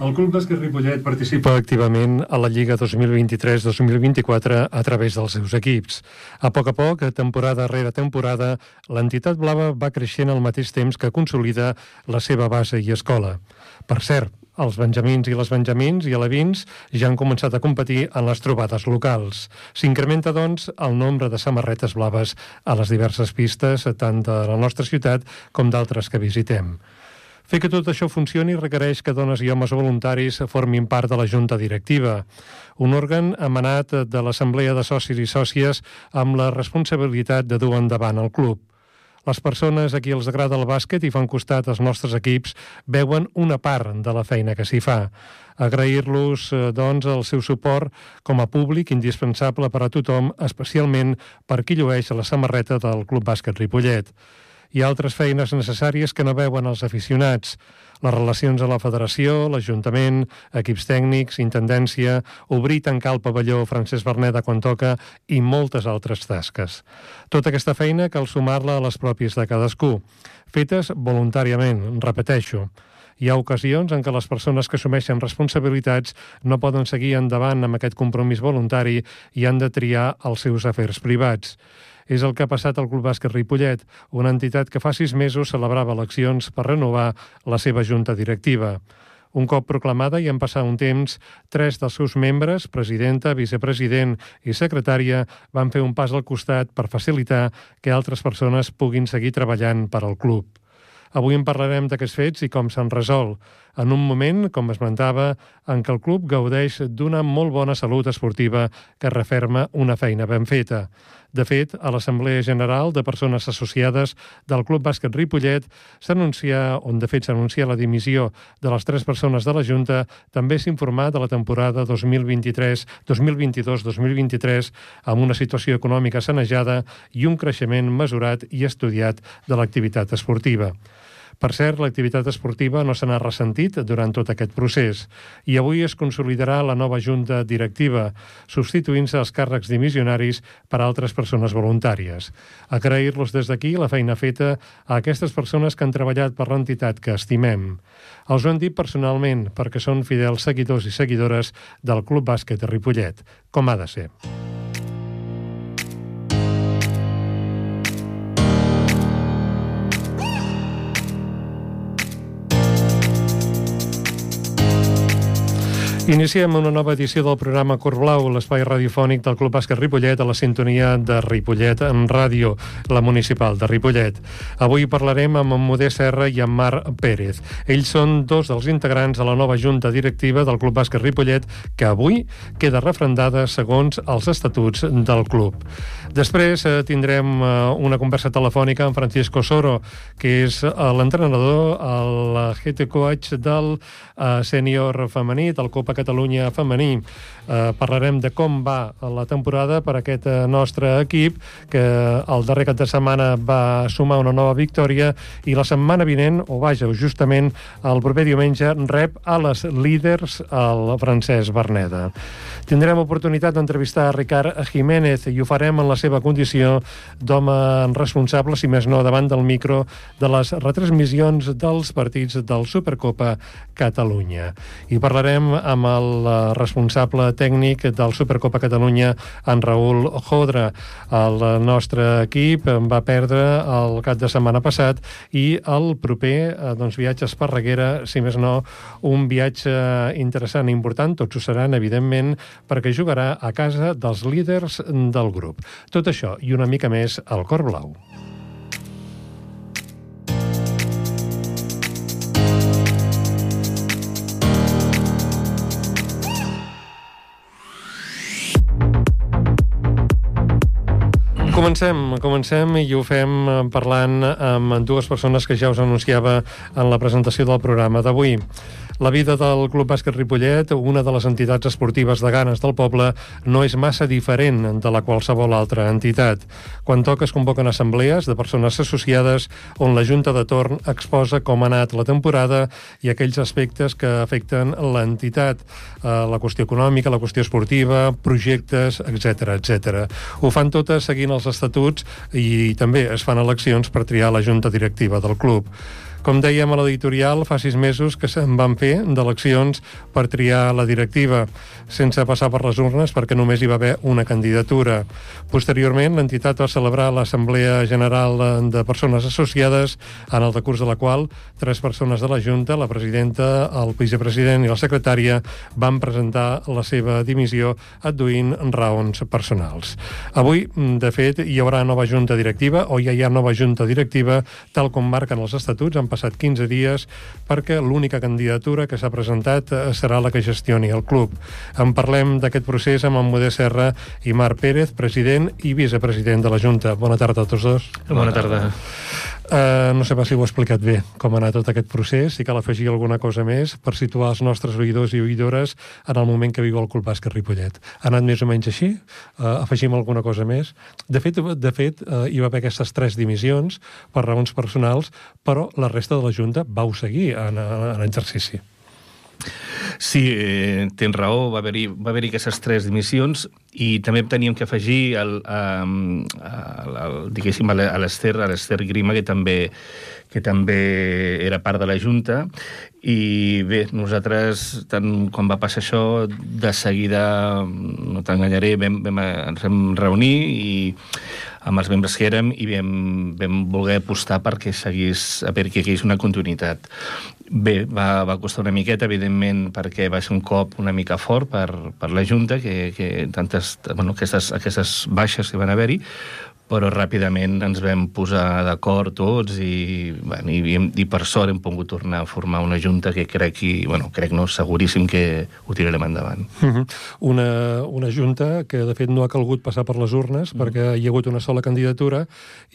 El Club Bàsquet Ripollet participa activament a la Lliga 2023-2024 a través dels seus equips. A poc a poc, temporada rere temporada, l'entitat blava va creixent al mateix temps que consolida la seva base i escola. Per cert, els benjamins i les benjamins i alevins ja han començat a competir en les trobades locals. S'incrementa, doncs, el nombre de samarretes blaves a les diverses pistes, tant de la nostra ciutat com d'altres que visitem. Fer que tot això funcioni requereix que dones i homes voluntaris formin part de la Junta Directiva, un òrgan emanat de l'Assemblea de Socis i Sòcies amb la responsabilitat de dur endavant el club. Les persones a qui els agrada el bàsquet i fan costat als nostres equips veuen una part de la feina que s'hi fa. Agrair-los, eh, doncs, el seu suport com a públic indispensable per a tothom, especialment per qui llueix la samarreta del Club Bàsquet Ripollet i altres feines necessàries que no veuen els aficionats. Les relacions a la federació, l'Ajuntament, equips tècnics, intendència, obrir i tancar el pavelló Francesc Berneda quan toca i moltes altres tasques. Tota aquesta feina cal sumar-la a les pròpies de cadascú, fetes voluntàriament, repeteixo. Hi ha ocasions en què les persones que assumeixen responsabilitats no poden seguir endavant amb aquest compromís voluntari i han de triar els seus afers privats. És el que ha passat al Club Bàsquet Ripollet, una entitat que fa sis mesos celebrava eleccions per renovar la seva junta directiva. Un cop proclamada i en passar un temps, tres dels seus membres, presidenta, vicepresident i secretària, van fer un pas al costat per facilitar que altres persones puguin seguir treballant per al club. Avui en parlarem d'aquests fets i com s'han resolt, en un moment, com esmentava, en què el club gaudeix d'una molt bona salut esportiva que referma una feina ben feta. De fet, a l'Assemblea General de Persones Associades del Club Bàsquet Ripollet s'anuncia, on de fet s'anuncia la dimissió de les tres persones de la Junta, també s'informà de la temporada 2023, 2022-2023 amb una situació econòmica sanejada i un creixement mesurat i estudiat de l'activitat esportiva. Per cert, l'activitat esportiva no se n'ha ressentit durant tot aquest procés i avui es consolidarà la nova junta directiva, substituint-se els càrrecs dimissionaris per altres persones voluntàries. Agrair-los des d'aquí la feina feta a aquestes persones que han treballat per l'entitat que estimem. Els ho han dit personalment perquè són fidels seguidors i seguidores del Club Bàsquet de Ripollet, com ha de ser. Iniciem una nova edició del programa Cor Blau, l'espai radiofònic del Club Bàsquet Ripollet a la sintonia de Ripollet en ràdio, la municipal de Ripollet. Avui parlarem amb en Modest Serra i en Marc Pérez. Ells són dos dels integrants de la nova junta directiva del Club Bàsquet Ripollet que avui queda refrendada segons els estatuts del club. Després eh, tindrem eh, una conversa telefònica amb Francisco Soro, que és eh, l'entrenador, el head coach del eh, sènior femení, del Copa Catalunya femení. Eh, parlarem de com va la temporada per aquest eh, nostre equip, que el darrer cap de setmana va sumar una nova victòria i la setmana vinent, o vaja, justament el proper diumenge, rep a les líders el francès Berneda. Tindrem oportunitat d'entrevistar Ricard Jiménez i ho farem en la seva condició d'home responsable, si més no, davant del micro de les retransmissions dels partits del Supercopa Catalunya. I parlarem amb el eh, responsable tècnic del Supercopa Catalunya, en Raül Jodra. El nostre equip va perdre el cap de setmana passat i el proper eh, doncs, viatge a Esparreguera, si més no, un viatge interessant i important, tots ho seran, evidentment, perquè jugarà a casa dels líders del grup. Tot això i una mica més al Cor Blau. Comencem, comencem i ho fem eh, parlant amb dues persones que ja us anunciava en la presentació del programa d'avui. La vida del Club Bàsquet Ripollet, una de les entitats esportives de ganes del poble, no és massa diferent de la qualsevol altra entitat. Quan toca es convoquen assemblees de persones associades on la Junta de Torn exposa com ha anat la temporada i aquells aspectes que afecten l'entitat, eh, la qüestió econòmica, la qüestió esportiva, projectes, etc etc. Ho fan totes seguint els estatuts i també es fan eleccions per triar la Junta Directiva del club. Com dèiem a l'editorial, fa sis mesos que se'n van fer d'eleccions per triar la directiva, sense passar per les urnes perquè només hi va haver una candidatura. Posteriorment, l'entitat va celebrar l'Assemblea General de Persones Associades, en el decurs de la qual tres persones de la Junta, la presidenta, el vicepresident i la secretària, van presentar la seva dimissió adduint raons personals. Avui, de fet, hi haurà nova Junta directiva, o ja hi ha nova Junta directiva, tal com marquen els estatuts, han passat 15 dies, perquè l'única candidatura que s'ha presentat eh, serà la que gestioni el club. En parlem d'aquest procés amb en Modest Serra i Marc Pérez, president i vicepresident de la Junta. Bona tarda a tots dos. Bona tarda. Uh, no sé pas si ho he explicat bé, com ha anat tot aquest procés, si cal afegir alguna cosa més per situar els nostres oïdors i oïdores en el moment que viu el Club Bàsquet Ripollet. Ha anat més o menys així? Uh, afegim alguna cosa més? De fet, de fet uh, hi va haver aquestes tres dimissions per raons personals, però la resta de la Junta vau seguir en, en, en exercici. Sí, eh, tens raó, va haver-hi va haver aquestes tres dimissions i també teníem que afegir el, el, el, el, diguéssim, a l'Ester Grima, que també, que també era part de la Junta, i bé, nosaltres, tant quan va passar això, de seguida, no t'enganyaré, vam, vam, ens vam reunir i amb els membres que érem i vam, vam voler apostar perquè seguís, perquè hi hagués una continuïtat. Bé, va, va costar una miqueta, evidentment, perquè va ser un cop una mica fort per, per la Junta, que, que tantes, bueno, aquestes, aquestes baixes que van haver-hi, però ràpidament ens vam posar d'acord tots i, bueno, i, i per sort hem pogut tornar a formar una junta que crec, i, bueno, crec no, seguríssim que ho tirarem endavant. Uh -huh. una, una junta que de fet no ha calgut passar per les urnes uh -huh. perquè hi ha hagut una sola candidatura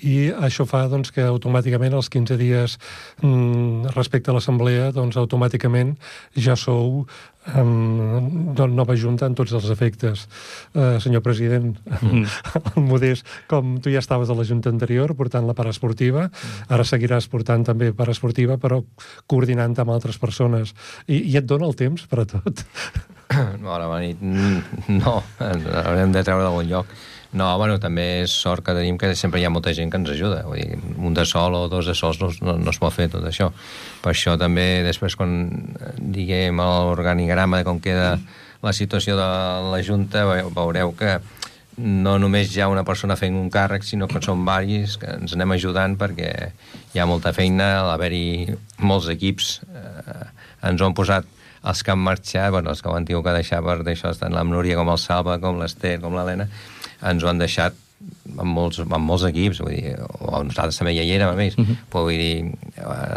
i això fa doncs, que automàticament els 15 dies mm, respecte a l'assemblea doncs automàticament ja sou um, nova junta en tots els efectes. Uh, senyor president, mm. el Modest, com tu ja estaves a la junta anterior portant la part esportiva, mm. ara seguiràs portant també part esportiva, però coordinant amb altres persones. I, i et dona el temps per a tot? Bona nit. No, haurem de treure d'algun lloc. No, bueno, també és sort que tenim que sempre hi ha molta gent que ens ajuda. Vull dir, un de sol o dos de sols no, no, no es pot fer tot això. Per això també després quan diguem l'organigrama de com queda la situació de la Junta veureu que no només hi ha una persona fent un càrrec, sinó que són varis que ens anem ajudant perquè hi ha molta feina, a l'haver-hi molts equips eh, ens ho han posat els que han marxat, bueno, els que ho han tingut que deixar per d'això, tant la Núria com el Salva, com l'Ester, com l'Helena, ens ho han deixat amb molts, amb molts equips, vull dir, o nosaltres també ja hi érem, a més, uh mhm. -huh. però vull dir,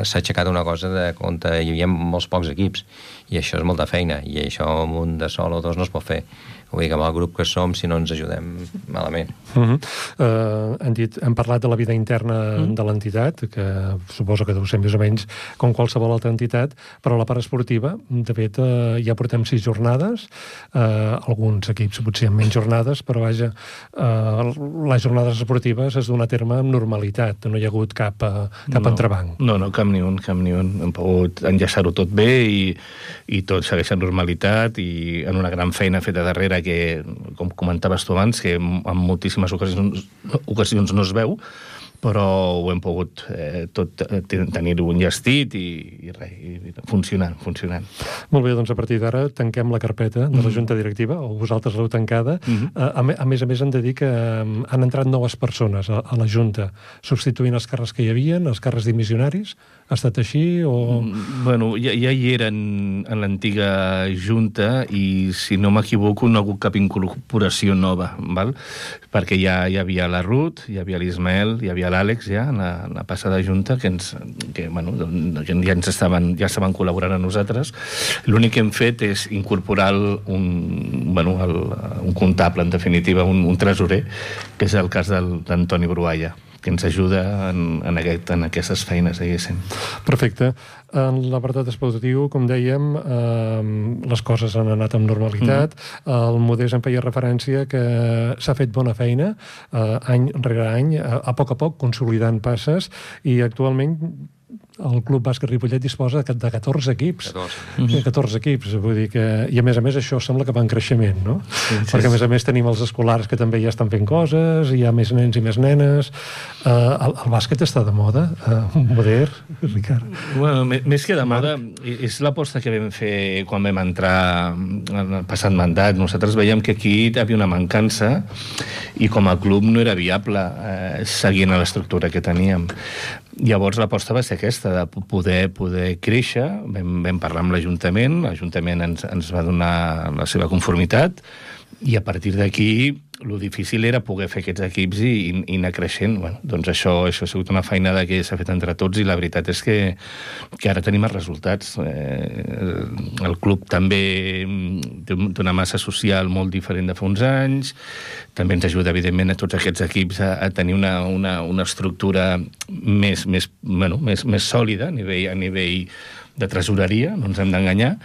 s'ha aixecat una cosa de on hi havia molts pocs equips, i això és molta feina, i això amb un de sol o dos no es pot fer. Vull dir que amb el grup que som, si no ens ajudem malament. Uh -huh. uh, hem, dit, hem parlat de la vida interna uh -huh. de l'entitat, que suposo que deu ser més o menys com qualsevol altra entitat, però la part esportiva, de fet, uh, ja portem sis jornades, uh, alguns equips potser amb menys jornades, però vaja, uh, les jornades esportives es donen a terme amb normalitat, no hi ha hagut cap, uh, cap no, entrebanc. No, no, cap ni un, cap ni un. Hem pogut enllaçar-ho tot bé i, i tot segueix en normalitat i en una gran feina feta darrere que, com comentaves tu abans, que en moltíssimes ocasions, ocasions no es veu, però ho hem pogut eh, tot eh, tenir-ho enllestit i, i, res, i funcionant, funcionant. Molt bé, doncs a partir d'ara tanquem la carpeta de la mhm. Junta Directiva, o vosaltres l'heu tancada. Mm -hmm. a, a, més a més, hem de dir que han entrat noves persones a, a la Junta, substituint els càrrecs que hi havien, els càrrecs dimissionaris, ha estat així o...? Mm, bueno, ja, ja hi eren en l'antiga Junta i, si no m'equivoco, no ha hagut cap incorporació nova, val? perquè ja hi havia la Ruth, hi havia l'Ismael, hi havia l'Àlex ja en la, en la passada Junta que, ens, que, bueno, que ja, ens estaven, ja estaven col·laborant a nosaltres. L'únic que hem fet és incorporar un, bueno, el, un comptable, en definitiva, un, un tresorer, que és el cas d'Antoni Brualla que ens ajuda en, en, aquest, en aquestes feines, diguéssim. Perfecte. En l'apartat esportiu, com dèiem, eh, les coses han anat amb normalitat. Mm. El Modés en feia referència que s'ha fet bona feina eh, any rere any, a, a poc a poc, consolidant passes, i actualment el Club Bàsquet Ripollet disposa de 14 equips. 14. 14 equips, vull dir que... I a més a més això sembla que va en creixement, no? Sí, sí, Perquè a més a més tenim els escolars que també ja estan fent coses, hi ha més nens i més nenes... Uh, el, el bàsquet està de moda, uh, modern, Ricard. Bueno, més que de moda, és l'aposta que vam fer quan vam entrar en el passat mandat. Nosaltres veiem que aquí hi havia una mancança i com a club no era viable eh, seguint l'estructura que teníem. Llavors l'aposta va ser aquesta, de poder, poder créixer. Vam, vam parlar amb l'Ajuntament, l'Ajuntament ens, ens va donar la seva conformitat, i a partir d'aquí el difícil era poder fer aquests equips i, i, i anar creixent. Bueno, doncs això, això ha sigut una feinada que s'ha fet entre tots i la veritat és que, que ara tenim els resultats. Eh, el club també té una massa social molt diferent de fa uns anys, també ens ajuda, evidentment, a tots aquests equips a, a tenir una, una, una estructura més, més, bueno, més, més sòlida a nivell, a nivell de tresoreria, no ens hem d'enganyar,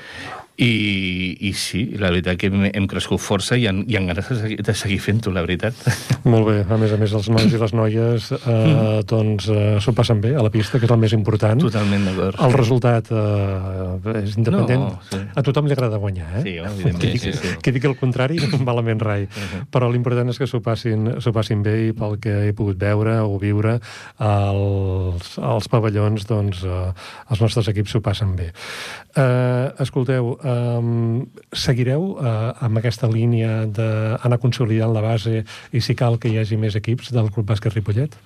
i, i sí, la veritat que hem, hem crescut força i han, i han ganes de seguir, de seguir fent-ho, la veritat. Molt bé, a més a més els nois i les noies eh, mm. doncs eh, s'ho passen bé a la pista, que és el més important. Totalment d'acord. El resultat eh, és independent. No, sí. A tothom li agrada guanyar, eh? Sí, evidentment. Que, sí, sí. que digui el contrari, malament rai. Uh -huh. Però l'important és que s'ho passin, passin bé i pel que he pogut veure o viure als, als pavellons, doncs eh, els nostres equips s'ho passen bé. Eh, escolteu, um, seguireu uh, amb aquesta línia d'anar consolidant la base i si cal que hi hagi més equips del Club Bàsquet Ripollet?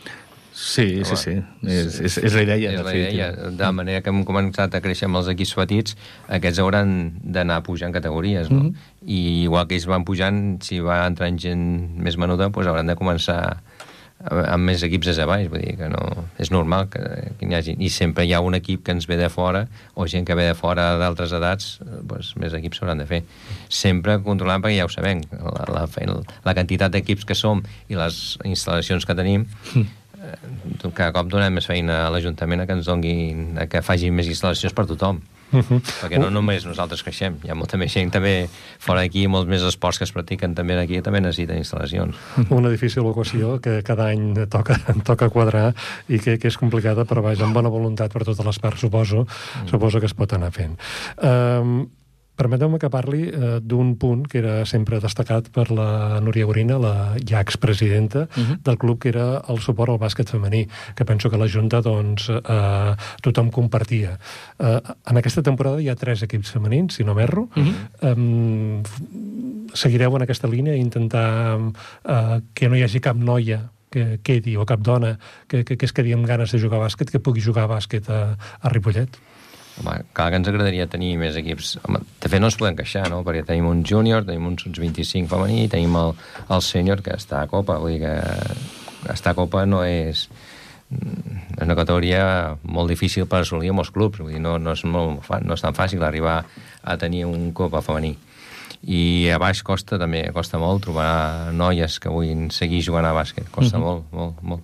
Sí, sí, sí. És, és, és la idea. És la idea. De la manera que hem començat a créixer amb els equips petits, aquests hauran d'anar pujant categories, no? Mm -hmm. I igual que ells van pujant, si va entrant gent més menuda, doncs hauran de començar amb més equips des avall, vull dir que no, és normal que, que hi hagi, i sempre hi ha un equip que ens ve de fora, o gent que ve de fora d'altres edats, doncs més equips s'hauran de fer. Sempre controlant, perquè ja ho sabem, la, la, la quantitat d'equips que som i les instal·lacions que tenim, eh, cada cop donem més feina a l'Ajuntament a que ens donguin, a que facin més instal·lacions per tothom. Uh -huh. perquè no només nosaltres creixem, hi ha molta més gent també fora d'aquí, molts més esports que es practiquen també aquí, també necessiten instal·lacions. Una difícil equació que cada any toca, toca quadrar i que, que és complicada, però vaja, amb bona voluntat per totes les parts, suposo, mm. suposo que es pot anar fent. Um, Permeteu-me que parli eh, d'un punt que era sempre destacat per la Núria Gorina, la ja expresidenta uh mhm. -huh. del club, que era el suport al bàsquet femení, que penso que la Junta doncs, eh, tothom compartia. Eh, en aquesta temporada hi ha tres equips femenins, si no m'erro. Uh -huh. eh, seguireu en aquesta línia i intentar eh, que no hi hagi cap noia que quedi, o cap dona que, que, que es quedi amb ganes de jugar a bàsquet, que pugui jugar a bàsquet a, a Ripollet? Home, clar que ens agradaria tenir més equips. Home, de fet, no ens podem queixar, no? Perquè tenim un júnior, tenim uns 25 femení, tenim el, el sènior que està a Copa. Vull dir que estar a Copa no és és una categoria molt difícil per assolir molts clubs. Vull dir, no, no, és molt, no és tan fàcil arribar a tenir un Copa femení. I a baix costa també, costa molt trobar noies que vullin seguir jugant a bàsquet. Costa mhm. -huh. molt, molt, molt.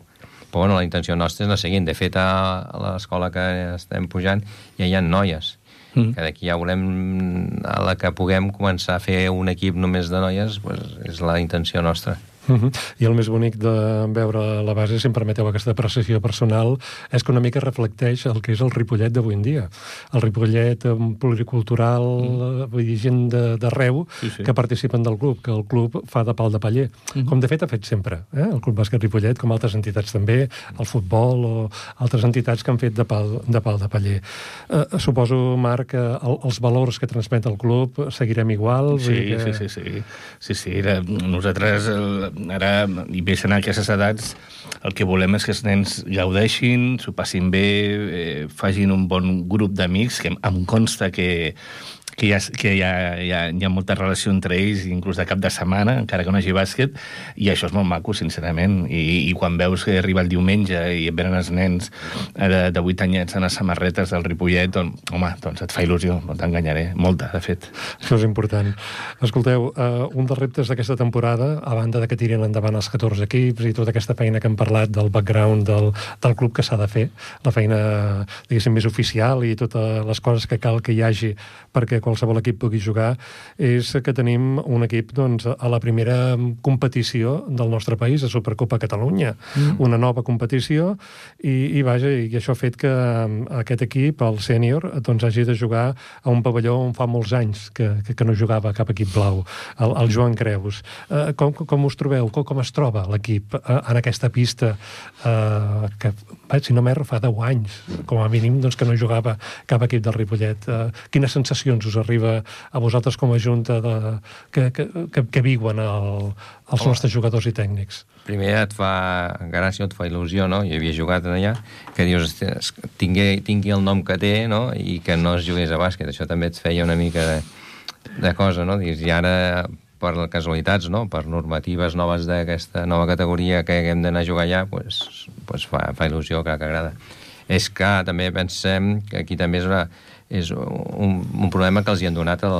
Però bueno, la intenció nostra és la seguint. De fet, a l'escola que estem pujant ja hi ha noies. Mm. que d'aquí ja volem, a la que puguem començar a fer un equip només de noies, pues, és la intenció nostra. Uh -huh. I el més bonic de veure la base, si em permeteu aquesta apreciació personal, és que una mica reflecteix el que és el Ripollet d'avui en dia. El Ripollet pluricultural, mm. vull dir, gent d'arreu sí, sí. que participen del club, que el club fa de pal de paller, uh -huh. com de fet ha fet sempre. Eh? El Club Bàsquet Ripollet, com altres entitats també, el futbol o altres entitats que han fet de pal de, pal de paller. Eh, suposo, Marc, que el, els valors que transmet el club seguirem igual? Sí, que... sí, sí, sí. sí, sí. Nosaltres... El ara, i més en aquestes edats, el que volem és que els nens gaudeixin, s'ho passin bé, eh, facin un bon grup d'amics, que em consta que que, hi ha, que hi, ha, hi, ha, hi ha molta relació entre ells, inclús de cap de setmana, encara que no hagi bàsquet, i això és molt maco, sincerament. I, i quan veus que arriba el diumenge i et venen els nens eh, de, de 8 anyets en les samarretes del Ripollet, doncs, home, doncs et fa il·lusió, no t'enganyaré, molta, de fet. Això és important. Escolteu, uh, un dels reptes d'aquesta temporada, a banda de que tirin endavant els 14 equips i tota aquesta feina que hem parlat del background del, del club que s'ha de fer, la feina, diguéssim, més oficial i totes les coses que cal que hi hagi perquè qualsevol equip pugui jugar, és que tenim un equip doncs, a la primera competició del nostre país, a Supercopa Catalunya, mm. una nova competició, i, i vaja, i això ha fet que aquest equip, el sènior, doncs hagi de jugar a un pavelló on fa molts anys que, que, que no jugava cap equip blau, el, el Joan Creus. Uh, com, com us trobeu? Com, com es troba l'equip uh, en aquesta pista uh, que, vaig, si no m'erro, fa 10 anys, com a mínim, doncs, que no jugava cap equip del Ripollet. Uh, quines sensacions us arriba a vosaltres com a junta de, que, que, que, que viuen el, els Home. nostres jugadors i tècnics? Primer et fa gràcia, et fa il·lusió, no? Jo havia jugat allà, que dius, tingui, tingui el nom que té, no? I que no es jugués a bàsquet. Això també et feia una mica de, de cosa, no? Dius, I ara, per casualitats, no? per normatives noves d'aquesta nova categoria que haguem d'anar a jugar allà, pues, pues fa, fa il·lusió, clar que agrada. És que també pensem que aquí també és una, és un, un problema que els hi han donat el,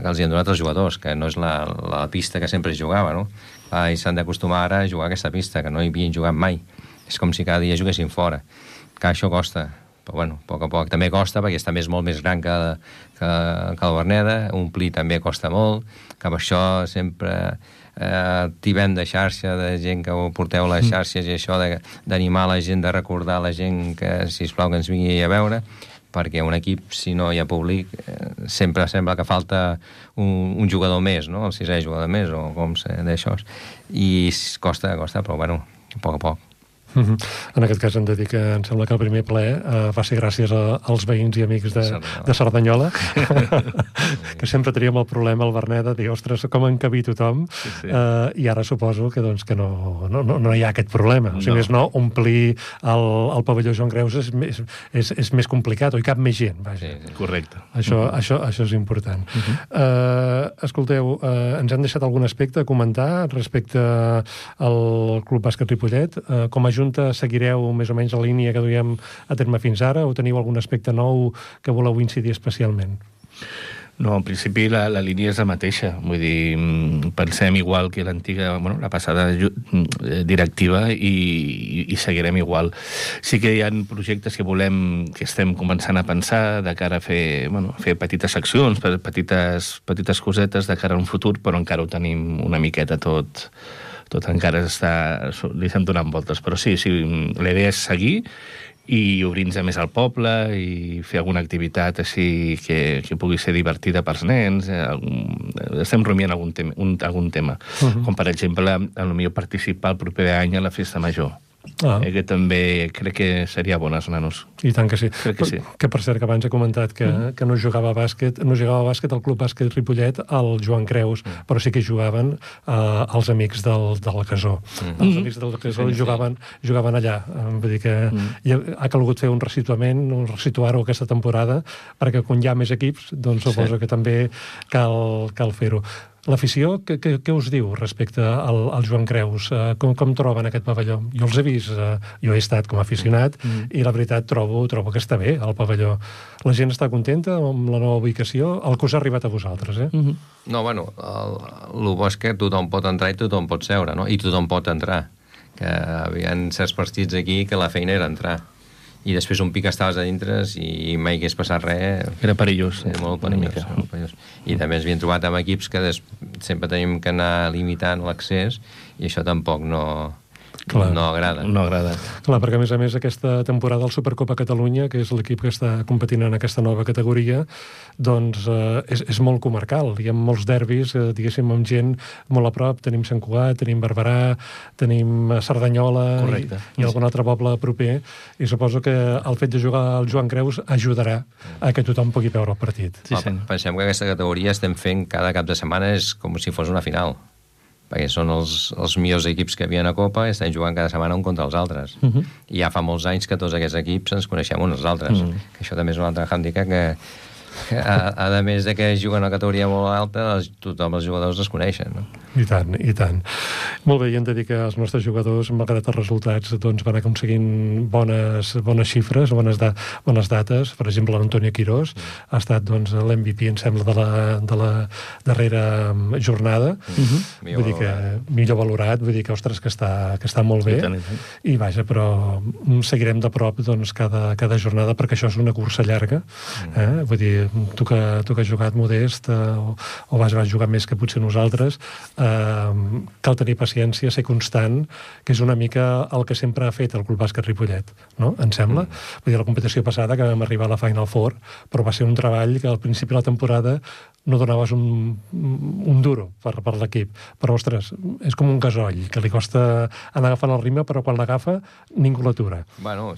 que els hi han donat els jugadors, que no és la, la pista que sempre es jugava, no? Ah, I s'han d'acostumar ara a jugar a aquesta pista, que no hi havien jugat mai. És com si cada dia juguessin fora. Que això costa, però bueno, a poc a poc també costa, perquè també és molt més gran que, que, que el Berneda, omplir també costa molt, que amb això sempre eh, tibem de xarxa, de gent que ho porteu a les mm. xarxes i això d'animar la gent, de recordar la gent que, si plau que ens vingui a veure, perquè un equip, si no hi ha públic, eh, sempre sembla que falta un, un jugador més, no? el sisè jugador més, o com d'això. I costa, costa, però bueno, a poc a poc. Uh -huh. En aquest cas hem de dir que em sembla que el primer ple uh, va ser gràcies a, als veïns i amics de Cerdanyola, de Cerdanyola que sempre teníem el problema al Berneda de dir, ostres, com encabir tothom sí, sí. Uh, i ara suposo que, doncs, que no, no, no, no hi ha aquest problema no. o sigui, més no, omplir el, el pavelló Joan Creus és, és, és, és més complicat o hi cap més gent vaja. Sí, sí. correcte això, uh -huh. això, això és important uh -huh. uh, escolteu, uh, ens han deixat algun aspecte a comentar respecte al Club Bàsquet Ripollet uh, com a Junta seguireu més o menys la línia que duiem a terme fins ara o teniu algun aspecte nou que voleu incidir especialment? No, en principi la, la línia és la mateixa. Vull dir, mm, pensem igual que l'antiga, bueno, la passada mm, directiva i, i, seguirem igual. Sí que hi ha projectes que volem, que estem començant a pensar de cara a fer, bueno, fer petites accions, petites, petites cosetes de cara a un futur, però encara ho tenim una miqueta tot, tot encara està, li estem donant voltes. Però sí, sí, la idea és seguir i obrir-nos més al poble i fer alguna activitat així que, que pugui ser divertida pels nens. Eh, estem rumiant algun tema, un, algun tema. Uh -huh. com per exemple, potser participar el proper any a la festa major. Ah. Eh, que també crec que seria bona als nanos. I tant que sí. Crec que sí. Que per cert, que abans he comentat que, mm. que no jugava a bàsquet, no jugava a bàsquet al Club Bàsquet Ripollet al Joan Creus, mm. però sí que jugaven uh, els amics del, del Casó. Mm. Els amics del Casó sí, jugaven, sí. jugaven allà. Vull dir que mm. ha, ha calgut fer un resituament, un resituar-ho aquesta temporada, perquè quan hi ha més equips, doncs suposo sí. que també cal, cal fer-ho. L'afició, què, què, què us diu respecte al, al Joan Creus? Uh, com, com troben aquest pavelló? Jo els he vist, uh, jo he estat com a aficionat, mm. i la veritat trobo, trobo que està bé, el pavelló. La gent està contenta amb la nova ubicació? El que us ha arribat a vosaltres, eh? Mm -hmm. No, bueno, el, el bo és que tothom pot entrar i tothom pot seure, no? I tothom pot entrar. Que hi havia certs partits aquí que la feina era entrar i després un pic estaves a dintre i mai hagués passat res. Era perillós. Era molt perillós, molt perillós. I també ens havíem trobat amb equips que des... sempre tenim que anar limitant l'accés i això tampoc no, Clar. no agrada. No agrada. Clar, perquè a més a més aquesta temporada del Supercopa Catalunya, que és l'equip que està competint en aquesta nova categoria, doncs eh, és, és molt comarcal. Hi ha molts derbis, eh, diguéssim, amb gent molt a prop. Tenim Sant Cugat, tenim Barberà, tenim Cerdanyola Correcte. i, i algun altre poble proper. I suposo que el fet de jugar al Joan Creus ajudarà a que tothom pugui veure el partit. Sí, sí. Pensem que aquesta categoria estem fent cada cap de setmana és com si fos una final perquè són els, els millors equips que havien a Copa i estan jugant cada setmana un contra els altres. Uh mhm. -huh. I ja fa molts anys que tots aquests equips ens coneixem uns als altres. Uh mhm. -huh. Que això també és un altre handicap que a, a més de que juguen a una categoria molt alta, els, tothom els jugadors es coneixen. No? I tant, i tant. Molt bé, i hem de dir que els nostres jugadors, malgrat els resultats, doncs, van aconseguint bones, bones xifres, bones, da bones dates. Per exemple, l'Antonio Quirós ha estat doncs, l'MVP, em sembla, de la, de la darrera mm, jornada. Uh Mhm. -huh. Vull dir que millor valorat, vull dir que, ostres, que està, que està molt bé. I, tant, i, tant. I vaja, però seguirem de prop doncs, cada, cada jornada perquè això és una cursa llarga. Eh? Vull dir, tu que, tu que has jugat modest eh, o, o vas, vas jugar més que potser nosaltres, eh, cal tenir paciència, ser constant, que és una mica el que sempre ha fet el Club Bàsquet Ripollet, no? Em sembla. Vull dir, la competició passada que vam arribar a la Final Four, però va ser un treball que al principi de la temporada no donaves un, un duro per, per l'equip. Però, ostres, és com un gasoll, que li costa anar agafant el ritme, però quan l'agafa ningú l'atura. Bueno,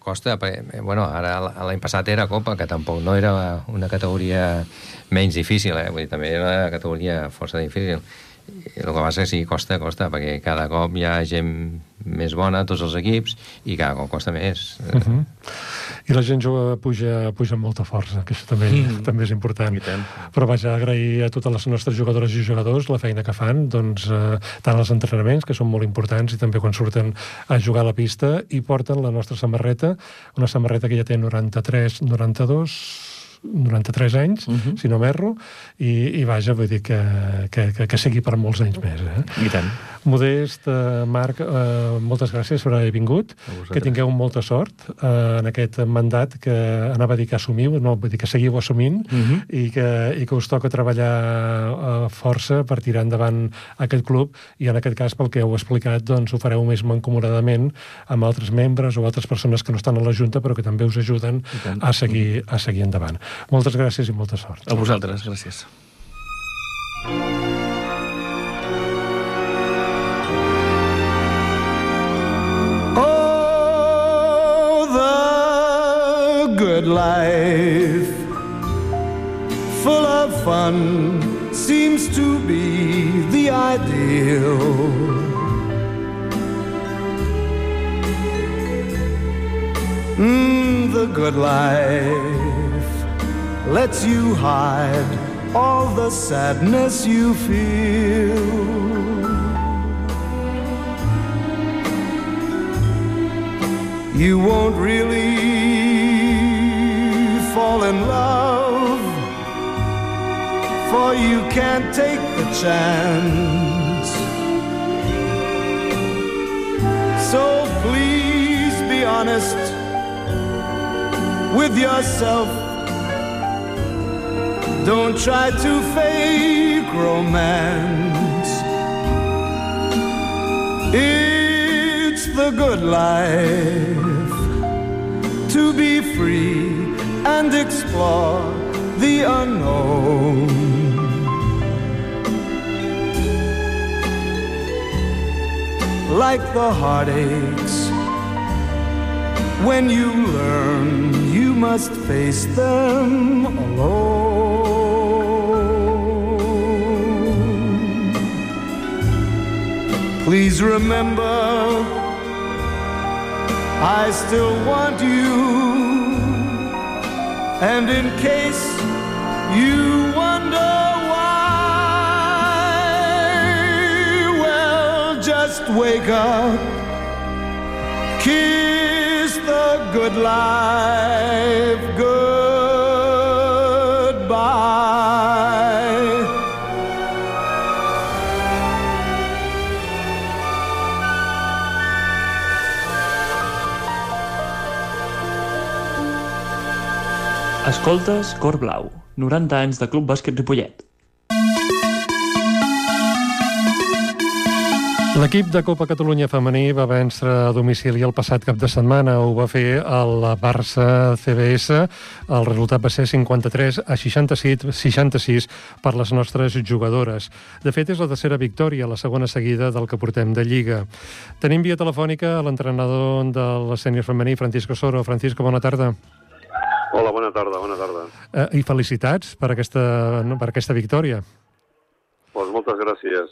costa, perquè, eh, bueno, ara l'any passat era Copa, que tampoc no era una categoria menys difícil, eh? Vull dir, també era una categoria força difícil. I el que passa és que sí, costa, costa, perquè cada cop hi ha gent més bona, tots els equips, i cada cop costa més. Uh -huh. I la gent jove puja, puja amb molta força, que això també, mm. també és important. Però vaja, agrair a totes les nostres jugadores i jugadors la feina que fan, doncs, eh, tant els entrenaments, que són molt importants, i també quan surten a jugar a la pista, i porten la nostra samarreta, una samarreta que ja té 93, 92 93 anys, uh -huh. si no m'erro, i, i vaja, vull dir que, que, que, que sigui per molts anys més. Eh? I tant. Modest, eh, Marc, eh, moltes gràcies per haver vingut, que tingueu molta sort eh, en aquest mandat que anava a dir que assumiu, no, vull dir que seguiu assumint, uh -huh. i, que, i que us toca treballar eh, força per tirar endavant aquest club, i en aquest cas, pel que heu explicat, doncs ho fareu més mancomunadament amb altres membres o altres persones que no estan a la Junta, però que també us ajuden a seguir, a seguir endavant. Moltes gràcies i molta sort. A vosaltres, gràcies. Oh, good life, full of fun, seems to be the ideal. Mm, the good life lets you hide all the sadness you feel. you won't really fall in love, for you can't take the chance. So please be honest with yourself. Don't try to fake romance. It's the good life to be free and explore the unknown. Like the heartaches, when you learn you must face them alone. Please remember, I still want you. And in case you wonder why, well, just wake up, kiss the good life goodbye. Escoltes Cor Blau, 90 anys de Club Bàsquet Ripollet. L'equip de Copa Catalunya femení va vèncer a domicili el passat cap de setmana. Ho va fer el Barça CBS. El resultat va ser 53 a 66, 66 per les nostres jugadores. De fet, és la tercera victòria, la segona seguida del que portem de Lliga. Tenim via telefònica l'entrenador de la sènior femení, Francisco Soro. Francisco, bona tarda. Hola, bona tarda, bona tarda. Eh, I felicitats per aquesta, no, per aquesta victòria. Pues moltes gracias.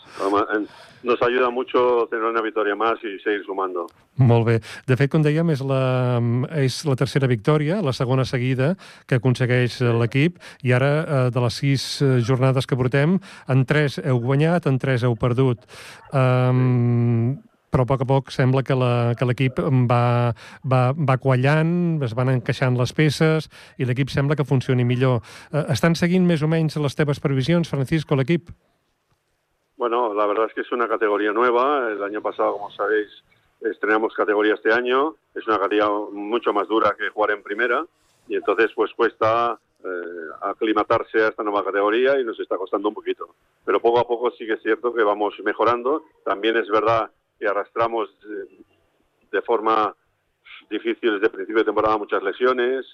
Nos ayuda mucho tener una victòria más y seguir sumando. Molt bé. De fet, com dèiem, és la, és la tercera victòria, la segona seguida que aconsegueix l'equip, i ara, eh, de les sis eh, jornades que portem, en tres heu guanyat, en tres heu perdut. Um, però a poc a poc sembla que l'equip va, va, va quallant, es van encaixant les peces i l'equip sembla que funcioni millor. Uh, estan seguint més o menys les teves previsions, Francisco, l'equip? Bueno, la verdad es que es una categoría nueva. El año pasado, como sabéis, estrenamos categoría este año. Es una categoría mucho más dura que jugar en primera y entonces pues cuesta eh, aclimatarse a esta nueva categoría y nos está costando un poquito. Pero poco a poco sí que es cierto que vamos mejorando. También es verdad que arrastramos eh, de forma difícil desde el principio de temporada muchas lesiones,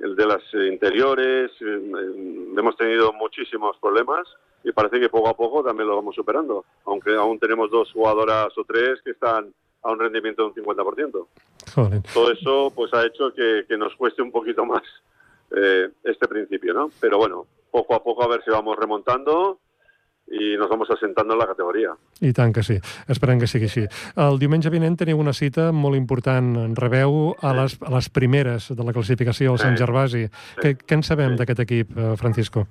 el de las interiores, eh, hemos tenido muchísimos problemas y parece que poco a poco también lo vamos superando, aunque aún tenemos dos jugadoras o tres que están a un rendimiento de un 50%. Joder. Todo eso pues ha hecho que, que nos cueste un poquito más eh, este principio, ¿no? Pero bueno, poco a poco a ver si vamos remontando i nos vamos assentant en la categoria. I tant que sí. Esperem que sigui així. El diumenge vinent teniu una cita molt important. Rebeu a les, a les primeres de la classificació al Sant Gervasi. Sí. Què, què en sabem sí. d'aquest equip, eh, Francisco?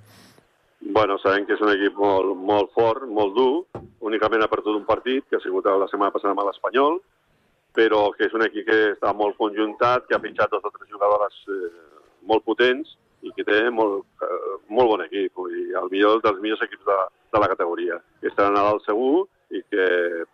Bueno, sabem que és un equip molt, molt fort, molt dur, únicament ha perdut un partit, que ha sigut la setmana passada amb l'Espanyol, però que és un equip que està molt conjuntat, que ha fitxat dos o tres jugadores eh, molt potents i que té molt, eh, molt bon equip, i el millor dels millors equips de, de la categoria, que estaran a dalt segur i que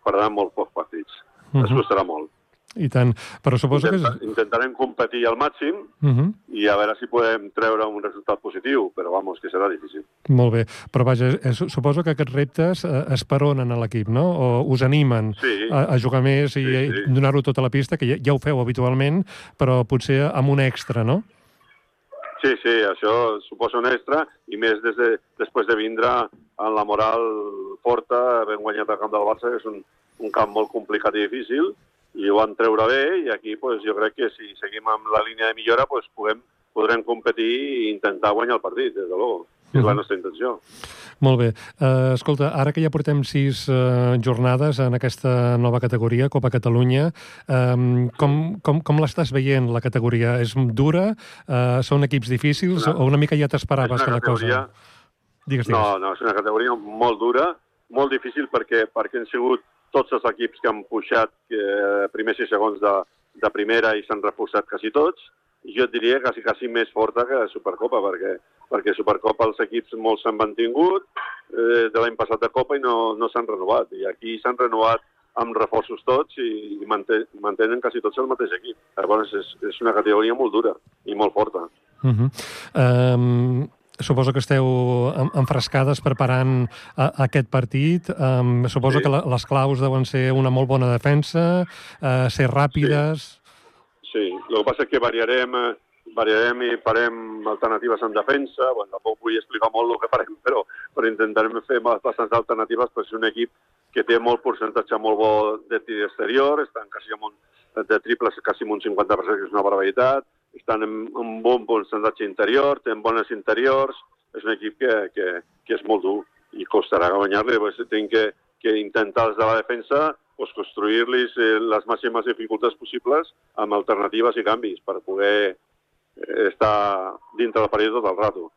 perdran molt pocs partits. Uh -huh. Es costarà molt. I tant, però suposo Intenta, que... Intentarem competir al màxim uh -huh. i a veure si podem treure un resultat positiu, però vamos, que serà difícil. Molt bé, però vaja, és, suposo que aquests reptes eh, esperonen a l'equip, no? O us animen sí. a, a jugar més i, sí, sí. donar-ho tota la pista, que ja, ja ho feu habitualment, però potser amb un extra, no? Sí, sí, això suposa un extra, i més des de, després de vindre amb la moral forta, havent guanyat el camp del Barça, que és un, un camp molt complicat i difícil, i ho van treure bé i aquí pues, jo crec que si seguim amb la línia de millora pues, puguem, podrem competir i intentar guanyar el partit, des de luego. És la nostra intenció. Molt bé. Uh, escolta, ara que ja portem sis uh, jornades en aquesta nova categoria, Copa Catalunya, um, com, com, com l'estàs veient, la categoria? És dura? Uh, són equips difícils? No. O una mica ja t'esperaves que la cosa... Digues, digues. No, no, és una categoria molt dura, molt difícil perquè, perquè han sigut tots els equips que han pujat eh, primers i segons de, de primera i s'han reforçat quasi tots, jo et diria quasi, quasi més forta que Supercopa, perquè, perquè Supercopa els equips molts s'han mantingut eh, de l'any passat de Copa i no, no s'han renovat. I aquí s'han renovat amb reforços tots i, i mantenen quasi tots el mateix equip. Llavors és, és una categoria molt dura i molt forta. Uh -huh. um, Suposo que esteu enfrescades preparant a, a aquest partit. Um, suposo sí. que la, les claus deuen ser una molt bona defensa, uh, ser ràpides... Sí. El que passa és que variarem, variarem i farem alternatives en defensa. Bueno, tampoc vull explicar molt el que farem, però, però intentarem fer bastants alternatives per ser un equip que té molt percentatge molt bo de tir exterior, estan quasi amb un, de triples quasi amb un 50%, que és una barbaritat, estan en un bon percentatge interior, tenen bones interiors, és un equip que, que, que és molt dur i costarà guanyar-li, pues, tenen que, que intentar els de la defensa pues, construir-los eh, les màximes dificultats possibles amb alternatives i canvis per poder eh, estar dintre del partit tot el rato.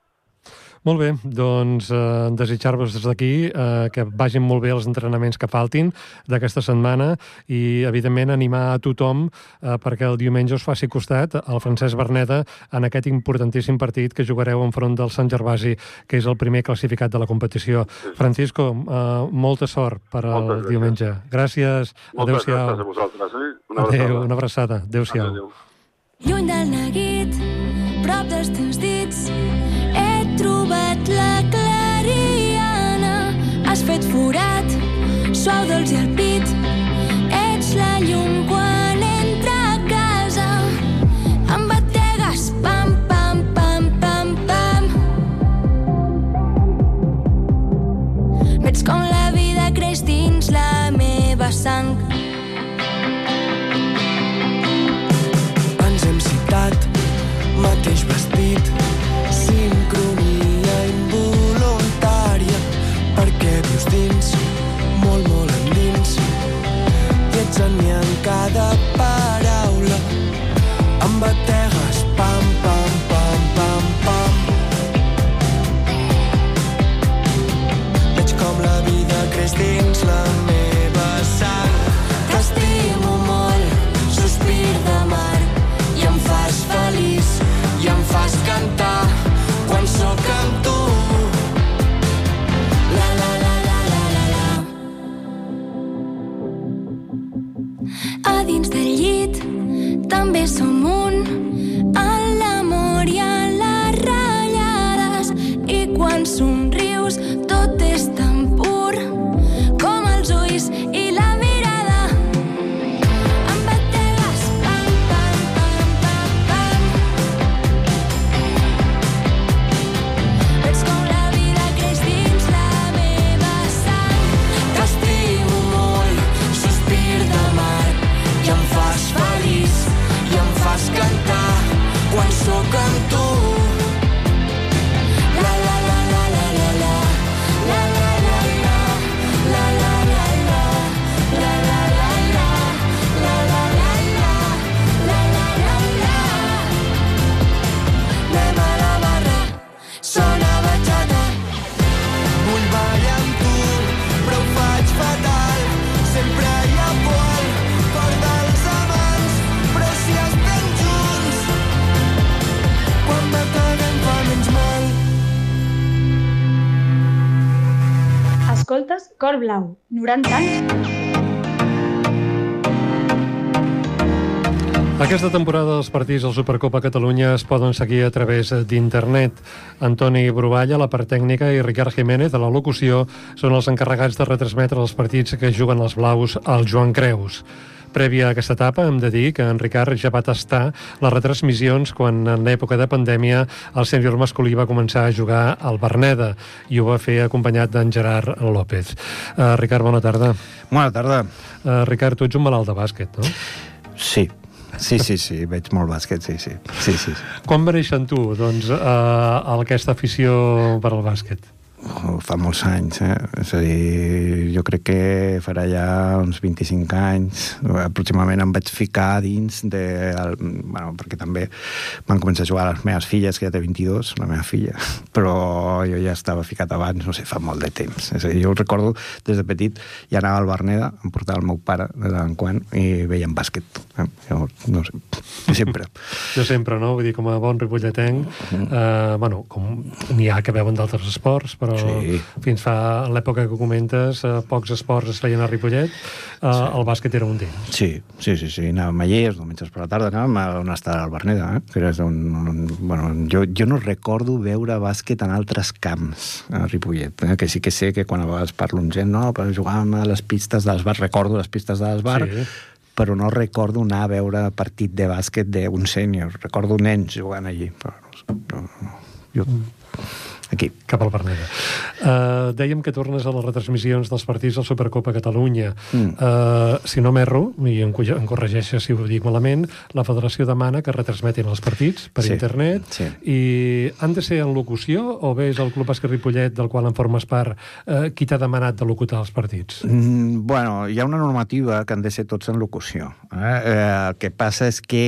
Molt bé, doncs eh, desitjar-vos des d'aquí eh, que vagin molt bé els entrenaments que faltin d'aquesta setmana i, evidentment, animar a tothom eh, perquè el diumenge us faci costat al Francesc Berneda en aquest importantíssim partit que jugareu enfront del Sant Gervasi, que és el primer classificat de la competició. Francisco, eh, molta sort per al gràcies. diumenge. Gràcies. Adéu-siau. gràcies a vosaltres. Eh? Una Adéu, una abraçada. Adéu-siau. Adéu. Lluny del neguit, prop dels teus dits, suau, dolç i pit. Ets la llum quan entra a casa. Em bategues, pam, pam, pam, pam, pam. Veig com la vida creix dins la meva sang. Escoltes Cor Blau, 90 anys. Aquesta temporada els partits del Supercopa Catalunya es poden seguir a través d'internet. Antoni Bruballa, la part tècnica, i Ricard Jiménez, de la locució, són els encarregats de retransmetre els partits que juguen els blaus al Joan Creus. Prèvia a aquesta etapa, hem de dir que en Ricard ja va tastar les retransmissions quan en l'època de pandèmia el sènior masculí va començar a jugar al Berneda i ho va fer acompanyat d'en Gerard López. Uh, Ricard, bona tarda. Bona tarda. Uh, Ricard, tu ets un malalt de bàsquet, no? Sí, Sí, sí, sí, veig molt bàsquet, sí, sí. sí, sí, sí. Quan va néixer en tu, doncs, eh, aquesta afició per al bàsquet? Oh, fa molts anys, eh? És a dir, jo crec que farà ja uns 25 anys. Aproximadament em vaig ficar dins de... El, bueno, perquè també van començar a jugar les meves filles, que ja té 22, la meva filla, però jo ja estava ficat abans, no sé, fa molt de temps. És a dir, jo recordo, des de petit, ja anava al Berneda, em portava el meu pare de tant en quant i veiem bàsquet. Eh? Jo, no sé, sempre. jo sempre, no? Vull dir, com a bon ripolletenc, eh, bueno, com n'hi ha que veuen d'altres esports, però sí. fins fa l'època que comentes, eh, pocs esports es feien a Ripollet, eh, sí. el bàsquet era un d'ells. Sí, sí, sí, sí, anàvem allí, els diumenges per la tarda anàvem a on està el Berneda, eh? que era un, un, bueno, jo, jo no recordo veure bàsquet en altres camps a Ripollet, eh? que sí que sé que quan a vegades parlo amb gent, no, però jugàvem a les pistes dels bars, recordo les pistes dels bars, sí però no recordo anar a veure partit de bàsquet d'un sènior. Recordo nens jugant allí, però no, no, jo... Aquí, cap al Berneda. Uh, dèiem que tornes a les retransmissions dels partits del Supercopa Catalunya. Mm. Uh, si no m'erro, i em, em corregeixes si ho dic malament, la federació demana que retransmetin els partits per sí. internet sí. i han de ser en locució o bé és el Club Bàsquet Ripollet, del qual en formes part, uh, qui t'ha demanat de locutar els partits? Mm, bueno, hi ha una normativa que han de ser tots en locució. Eh? Eh, el que passa és que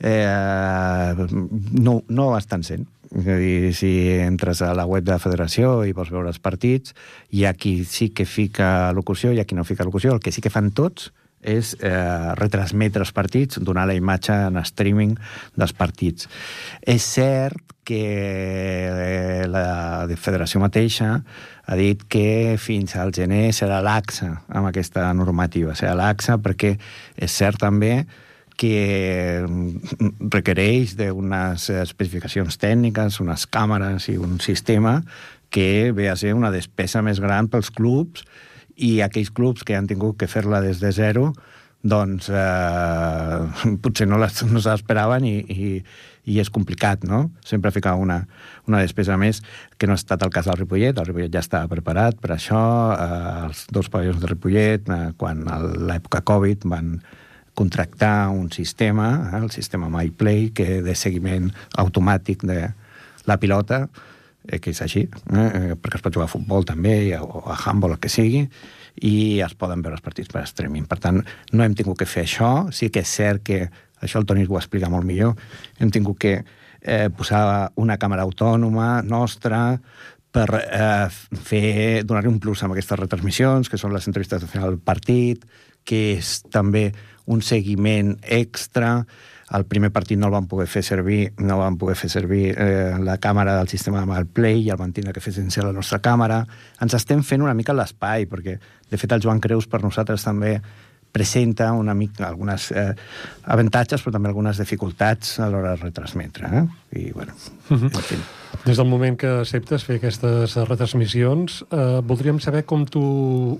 eh, no, no estan sent. És a dir, si entres a la web de la federació i vols veure els partits, hi ha qui sí que fica locució, hi ha qui no fica locució. El que sí que fan tots és eh, retransmetre els partits, donar la imatge en streaming dels partits. És cert que eh, la federació mateixa ha dit que fins al gener serà laxa amb aquesta normativa. Serà laxa perquè és cert també que mm, requereix d'unes especificacions tècniques, unes càmeres i un sistema que ve a ser una despesa més gran pels clubs i aquells clubs que han tingut que fer-la des de zero doncs eh, potser no, les, no se l'esperaven i, i, i és complicat, no? Sempre ficar una, una despesa més, que no ha estat el cas del Ripollet. El Ripollet ja estava preparat per això. Eh, els dos pavellons de Ripollet, eh, quan a l'època Covid van, contractar un sistema, eh, el sistema MyPlay, que de seguiment automàtic de la pilota, eh, que és així, eh, eh perquè es pot jugar a futbol també, o a handball, el que sigui, i es poden veure els partits per streaming. Per tant, no hem tingut que fer això. Sí que és cert que, això el Toni ho explica molt millor, hem tingut que eh, posar una càmera autònoma nostra per eh, fer donar-li un plus amb aquestes retransmissions, que són les entrevistes de final del partit, que és també un seguiment extra. El primer partit no el van poder fer servir, no van poder fer servir eh, la càmera del sistema de Play i el van tindre que fer sense la nostra càmera. Ens estem fent una mica l'espai, perquè, de fet, el Joan Creus per nosaltres també presenta una mica algunes eh, avantatges, però també algunes dificultats a l'hora de retransmetre. Eh? I, bueno, uh -huh. en fi. Des del moment que acceptes fer aquestes retransmissions, eh, voldríem saber com tu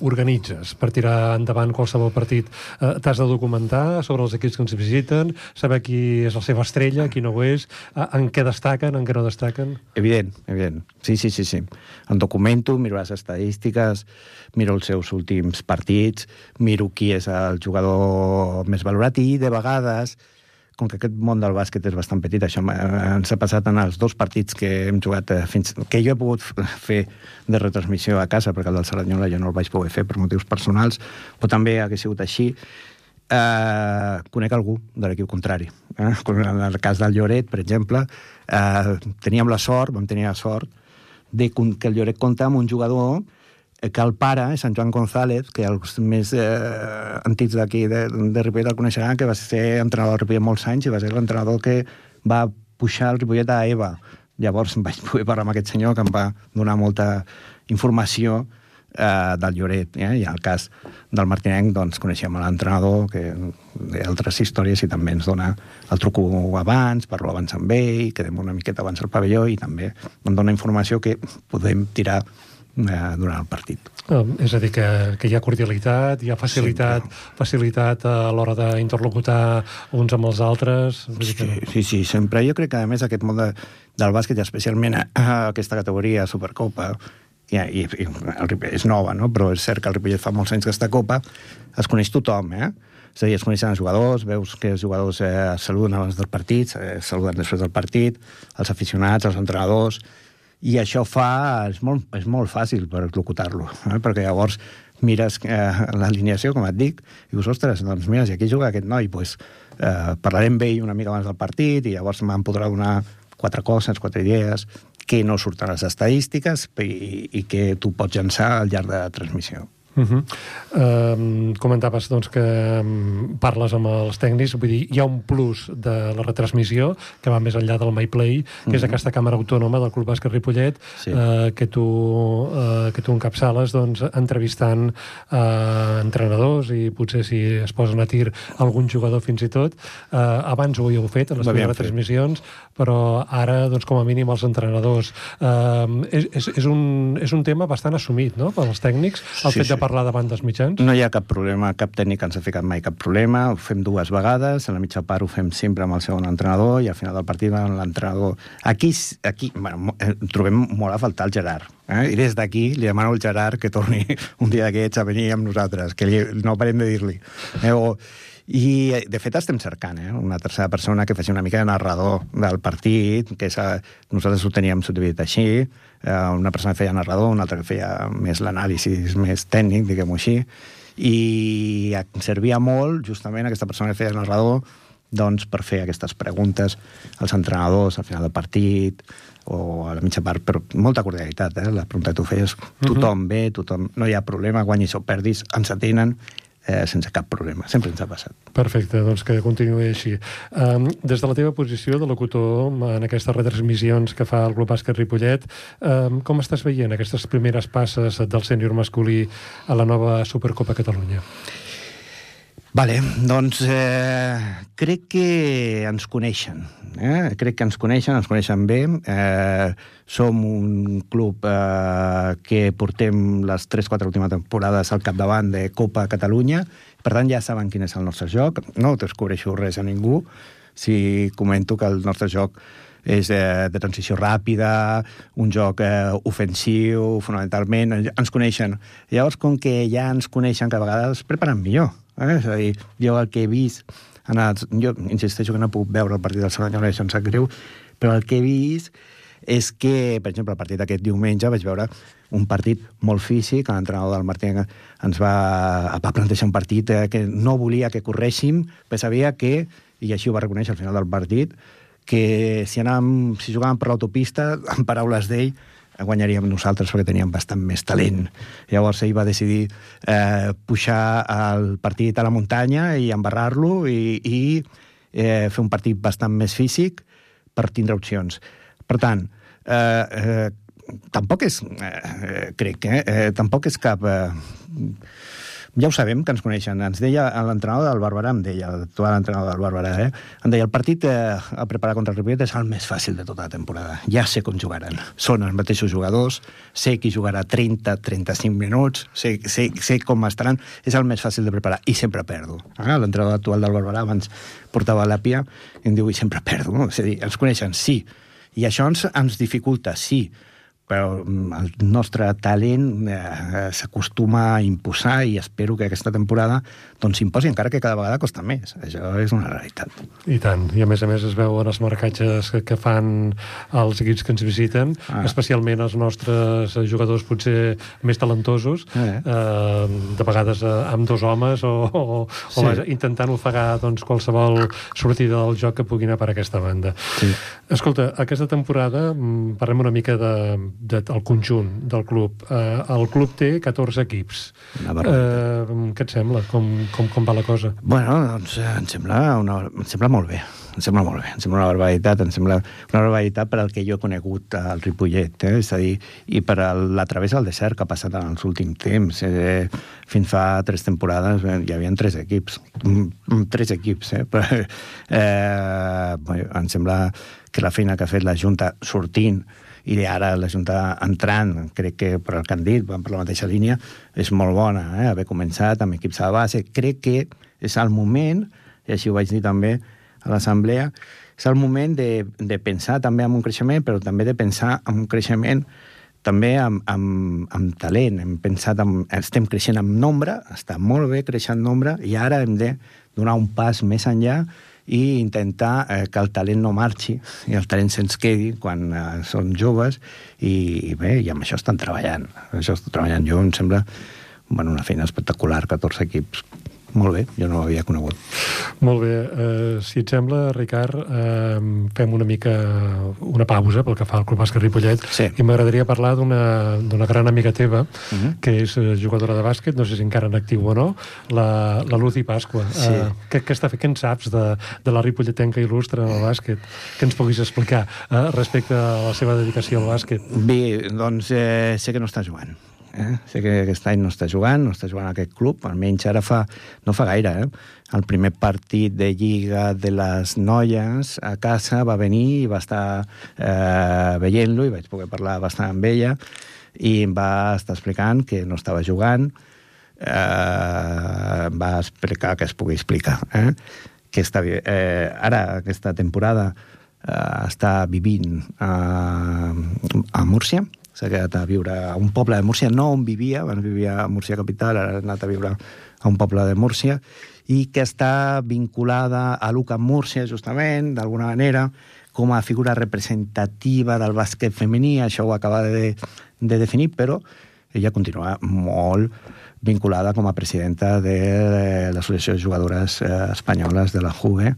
organitzes per tirar endavant qualsevol partit. Eh, T'has de documentar sobre els equips que ens visiten, saber qui és la seva estrella, qui no ho és, eh, en què destaquen, en què no destaquen? Evident, evident. Sí, sí, sí, sí. Em documento, miro les estadístiques, miro els seus últims partits, miro qui és el jugador més valorat i, de vegades, com que aquest món del bàsquet és bastant petit, això ens ha passat en els dos partits que hem jugat eh, fins... que jo he pogut fer de retransmissió a casa, perquè el del Saranyola jo no el vaig poder fer per motius personals, però també hagués sigut així. Eh, conec algú de l'equip contrari. Eh? En el cas del Lloret, per exemple, eh, teníem la sort, vam tenir la sort, de que el Lloret compta amb un jugador que el pare, Sant Joan González, que els més eh, antics d'aquí de, de Ripollet el coneixeran, que va ser entrenador del Ripollet molts anys i va ser l'entrenador que va pujar el Ripollet a EVA. Llavors vaig poder parlar amb aquest senyor que em va donar molta informació eh, del Lloret. Eh? I en el cas del Martinenc, doncs, coneixem l'entrenador, que altres històries i també ens dona el truco abans, parlo abans amb ell, quedem una miqueta abans al pavelló i també em dona informació que podem tirar eh, durant el partit. Um, és a dir, que, que hi ha cordialitat, hi ha facilitat, Sempre. facilitat a l'hora d'interlocutar uns amb els altres. Dir que Sí, sí, sí, sempre. Jo crec que, a més, aquest món de, del bàsquet, especialment a, a aquesta categoria, Supercopa, i, i, i el Ripollet és nova, no? però és cert que el Ripollet fa molts anys que està a Copa, es coneix tothom, eh? És a dir, es coneixen els jugadors, veus que els jugadors eh, saluden abans del partit, eh, saluden després del partit, els aficionats, els entrenadors, i això fa... és molt, és molt fàcil per locutar-lo, eh? perquè llavors mires eh, l'alineació, com et dic, i dius, ostres, doncs mira, si aquí juga aquest noi, doncs, eh, parlaré amb ell una mica abans del partit i llavors me'n podrà donar quatre coses, quatre idees que no surten les estadístiques i, i que tu pots llançar al llarg de la transmissió. Uh -huh. um, comentaves doncs, que um, parles amb els tècnics, vull dir, hi ha un plus de la retransmissió que va més enllà del MyPlay, que uh -huh. és aquesta càmera autònoma del Club Bàsquet Ripollet, Sí. uh, que, tu, uh, que tu encapçales doncs, entrevistant uh, entrenadors i potser si es posen a tir algun jugador fins i tot. Uh, abans ho havíeu fet, en les primeres fet. transmissions, però ara, doncs, com a mínim, els entrenadors. Uh, és, és, és, un, és un tema bastant assumit, no?, pels tècnics, el Sí, fet de. Parlar davant dels mitjans. No hi ha cap problema, cap tècnic ens ha ficat mai cap problema, ho fem dues vegades, a la mitja part ho fem sempre amb el segon entrenador i al final del partit amb l'entrenador. Aquí, aquí bueno, eh, trobem molt a faltar el Gerard. Eh? I des d'aquí li demano al Gerard que torni un dia d'aquests a venir amb nosaltres, que li, no parem de dir-li. Eh? O, i, de fet, estem cercant eh? una tercera persona que faci una mica de narrador del partit, que és, eh, nosaltres ho teníem subdividit així, una persona que feia narrador, una altra que feia més l'anàlisi més tècnic, diguem-ho així, i servia molt, justament, aquesta persona que feia narrador, doncs, per fer aquestes preguntes als entrenadors al final del partit o a la mitja part, però molta cordialitat, eh? La pregunta que tu feies, tothom bé, tothom, no hi ha problema, guanyis o perdis, ens atenen eh, sense cap problema. Sempre ens ha passat. Perfecte, doncs que continuï així. Um, des de la teva posició de locutor en aquestes retransmissions que fa el Club Bàsquet Ripollet, um, com estàs veient aquestes primeres passes del sènior masculí a la nova Supercopa Catalunya? Vale, doncs eh, crec que ens coneixen. Eh? Crec que ens coneixen, ens coneixen bé. Eh, som un club eh, que portem les 3-4 últimes temporades al capdavant de Copa Catalunya. Per tant, ja saben quin és el nostre joc. No descobreixo res a ningú si comento que el nostre joc és eh, de transició ràpida, un joc eh, ofensiu, fonamentalment, ens coneixen. Llavors, com que ja ens coneixen, cada vegada es preparen millor. Eh? És a dir, jo el que he vist, en els, jo insisteixo que no puc veure el partit del Cerdanyola, això em sap greu, però el que he vist és que, per exemple, el partit d'aquest diumenge vaig veure un partit molt físic, l'entrenador del Martí ens va, va plantejar un partit eh, que no volia que corréssim, però sabia que, i així ho va reconèixer al final del partit, que si, anàvem, si jugàvem per l'autopista, en paraules d'ell, guanyaríem nosaltres perquè teníem bastant més talent. Llavors ell va decidir eh, pujar el partit a la muntanya i embarrar-lo i, i eh, fer un partit bastant més físic per tindre opcions. Per tant, eh, eh, tampoc és, eh, crec, eh, eh, tampoc és cap... Eh, ja ho sabem, que ens coneixen. Ens deia l'entrenador del Barberà, em deia, l'actual entrenador del Barberà, eh? em deia, el partit eh, a preparar contra el Ripollet és el més fàcil de tota la temporada. Ja sé com jugaran. Són els mateixos jugadors, sé qui jugarà 30-35 minuts, sé, sé, sé com estaran, és el més fàcil de preparar, i sempre perdo. Eh? L'entrenador actual del Barberà abans portava l'àpia i em diu, i sempre perdo. No? És a dir, ens coneixen, sí, i això ens, ens dificulta, sí, però mm, el nostre talent eh, s'acostuma a imposar i espero que aquesta temporada doncs s'imposi, encara que cada vegada costa més. Això és una realitat. I tant. I a més a més es veuen els marcatges que, que fan els equips que ens visiten, ah. Ah. especialment els nostres jugadors potser més talentosos, Eh. eh, de vegades eh, amb dos homes o, o, o Sí. vaja, intentant ofegar doncs, qualsevol sortida del joc que pugui anar per aquesta banda. Sí. Escolta, aquesta temporada mm, parlem una mica de de, el conjunt del club. Eh, el club té 14 equips. Eh, què et sembla? Com, com, com va la cosa? Bueno, doncs eh, em sembla, una, em sembla molt bé. Em sembla molt bé, em sembla una barbaritat, em sembla una barbaritat per al que jo he conegut al Ripollet, eh? és a dir, i per a la travessa del desert que ha passat en els últims temps. Eh, fins fa tres temporades eh, hi havia tres equips, mm, tres equips, eh? Però, eh, em sembla que la feina que ha fet la Junta sortint i ara la Junta entrant, crec que per el que han dit, per la mateixa línia, és molt bona, eh? haver començat amb equips de base. Crec que és el moment, i així ho vaig dir també a l'assemblea, és el moment de, de pensar també en un creixement, però també de pensar en un creixement també amb, amb, amb talent. Hem pensat en, estem creixent en nombre, està molt bé créixer en nombre, i ara hem de donar un pas més enllà i intentar eh, que el talent no marxi i el talent se'ns quedi quan eh, són joves i, i bé, i amb això estan treballant. Això estan treballant. Jo em sembla bueno, una feina espectacular, 14 equips molt bé, jo no l'havia conegut. Molt bé. Uh, si et sembla, Ricard, uh, fem una mica una pausa pel que fa al Club Bàsquet Ripollet sí. i m'agradaria parlar d'una gran amiga teva, uh mhm. -huh. que és eh, jugadora de bàsquet, no sé si encara en actiu o no, la, la Lucy Pasqua. Sí. Uh, què, què, està fent? Què en saps de, de la ripolletenca il·lustre en el bàsquet? Què ens puguis explicar uh, respecte a la seva dedicació al bàsquet? Bé, doncs eh, sé que no està jugant Eh? Sé que aquest any no està jugant, no està jugant a aquest club, almenys ara fa, no fa gaire. Eh? El primer partit de Lliga de les noies a casa va venir i va estar eh, veient-lo i vaig poder parlar bastant amb ella i em va estar explicant que no estava jugant, eh, va explicar que es pugui explicar. Eh? Que està, eh, ara, aquesta temporada, eh, està vivint eh, a Múrcia, s'ha quedat a viure a un poble de Múrcia, no on vivia, abans vivia a Múrcia capital, ara ha anat a viure a un poble de Múrcia, i que està vinculada a l'UCA Múrcia, justament, d'alguna manera, com a figura representativa del bàsquet femení, això ho acaba de, de definir, però ella continua molt vinculada com a presidenta de l'Associació de Jugadores eh, Espanyoles de la JUGE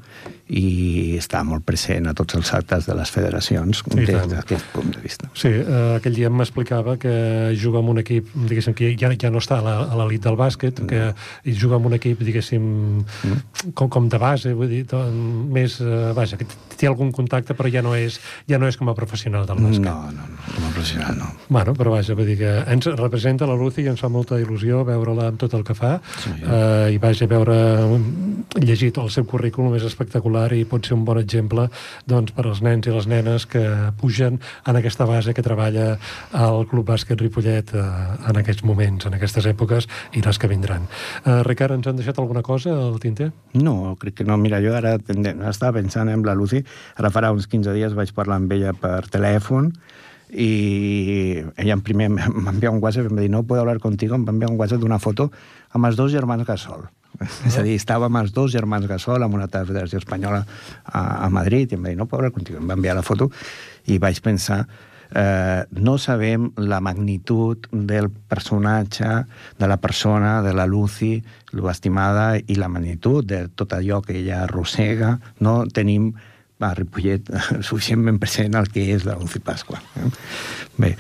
i està molt present a tots els actes de les federacions sí, des d'aquest punt de vista. Sí, eh, aquell dia m'explicava que juga amb un equip, diguéssim, que ja, ja no està a l'elit del bàsquet, que mm. juga amb un equip, diguéssim, mm. com, com de base, vull dir, doncs, més, eh, vaja, que té algun contacte, però ja no és, ja no és com a professional del bàsquet. No, no, no com a professional no. Bueno, però vaja, vull dir que ens representa la Lucy i ens fa molta il·lusió veure-la amb tot el que fa, sí, ja. eh, i vaja, veure, llegit el seu currículum és espectacular escolar i pot ser un bon exemple doncs, per als nens i les nenes que pugen en aquesta base que treballa el Club Bàsquet Ripollet eh, en aquests moments, en aquestes èpoques i les que vindran. Eh, Ricard, ens han deixat alguna cosa al tinter? No, crec que no. Mira, jo ara estava pensant en la Lucy, ara farà uns 15 dies vaig parlar amb ella per telèfon i ella en primer m'envia un WhatsApp i em va dir no puedo hablar contigo, em va enviar un WhatsApp d'una foto amb els dos germans Gasol. És a dir, estàvem els dos germans Gasol amb una federació espanyola a, a Madrid i em va dir, no, pobre, contigo. Em va enviar la foto i vaig pensar eh, no sabem la magnitud del personatge, de la persona, de la Lucy, l'estimada i la magnitud de tot allò que ella arrossega. No tenim a Ripollet suficientment present el que és la Lucy Pasqua. Eh? Bé,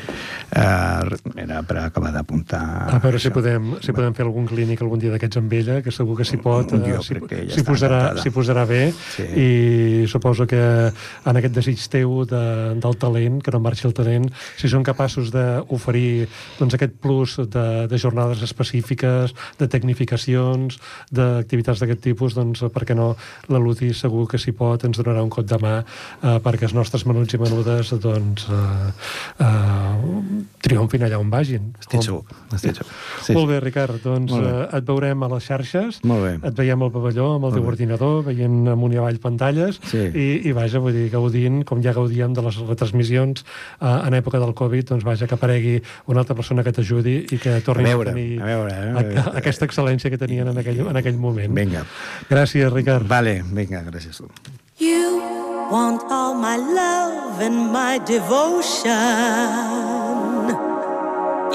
eh, era per acabar d'apuntar... A veure si podem, si podem fer algun clínic algun dia d'aquests amb ella, que segur que s'hi pot, eh, s'hi posarà, posarà bé, sí. i suposo que en aquest desig teu de, del talent, que no marxi el talent, si són capaços d'oferir doncs, aquest plus de, de jornades específiques, de tecnificacions, d'activitats d'aquest tipus, doncs, per què no, la Luti segur que s'hi pot, ens donarà un cop de mà eh, perquè els nostres menuts i menudes doncs, eh, eh, triomfin allà on vagin. Estic segur. Estic segur. Sí. Molt bé, Ricard, doncs eh, et veurem a les xarxes, Molt bé. et veiem al pavelló amb el teu ordinador, veient amunt i avall pantalles, sí. i, i vaja, vull dir, gaudint, com ja gaudíem de les retransmissions eh, en època del Covid, doncs vaja, que aparegui una altra persona que t'ajudi i que torni a, veure, a tenir a veure, a veure. A, aquesta excel·lència que tenien en aquell, en aquell moment. Vinga. Gràcies, Ricard. Vale, vinga, gràcies tu. You want all my love and my devotion.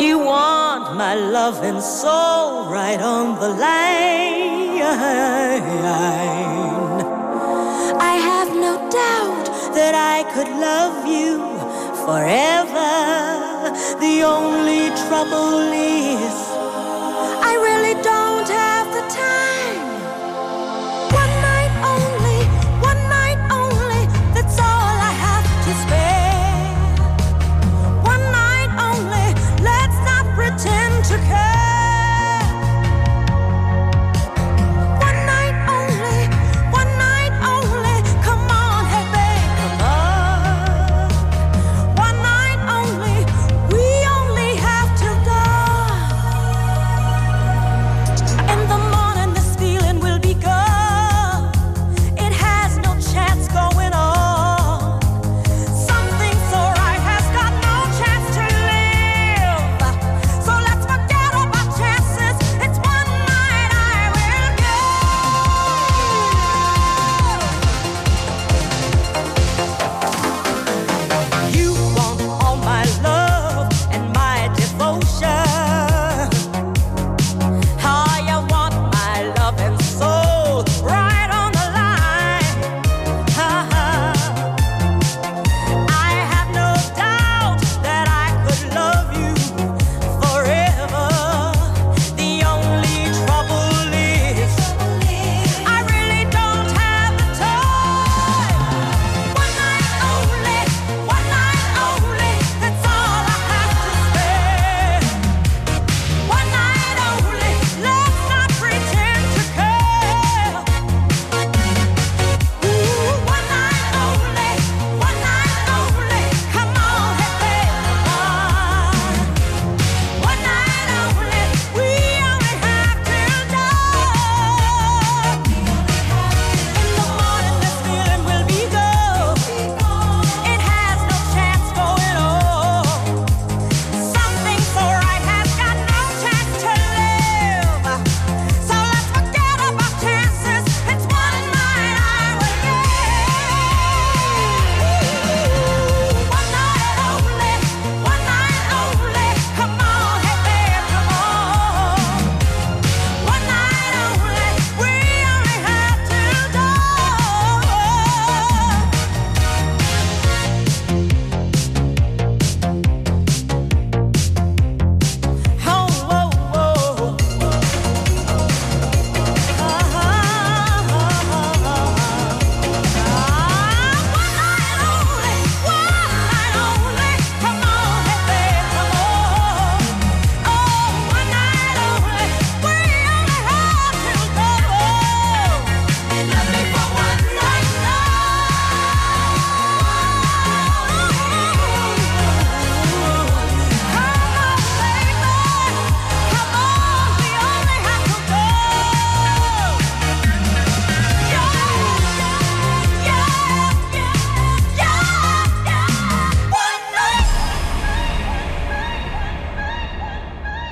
You want my love and soul right on the line. I have no doubt that I could love you forever. The only trouble is I really don't have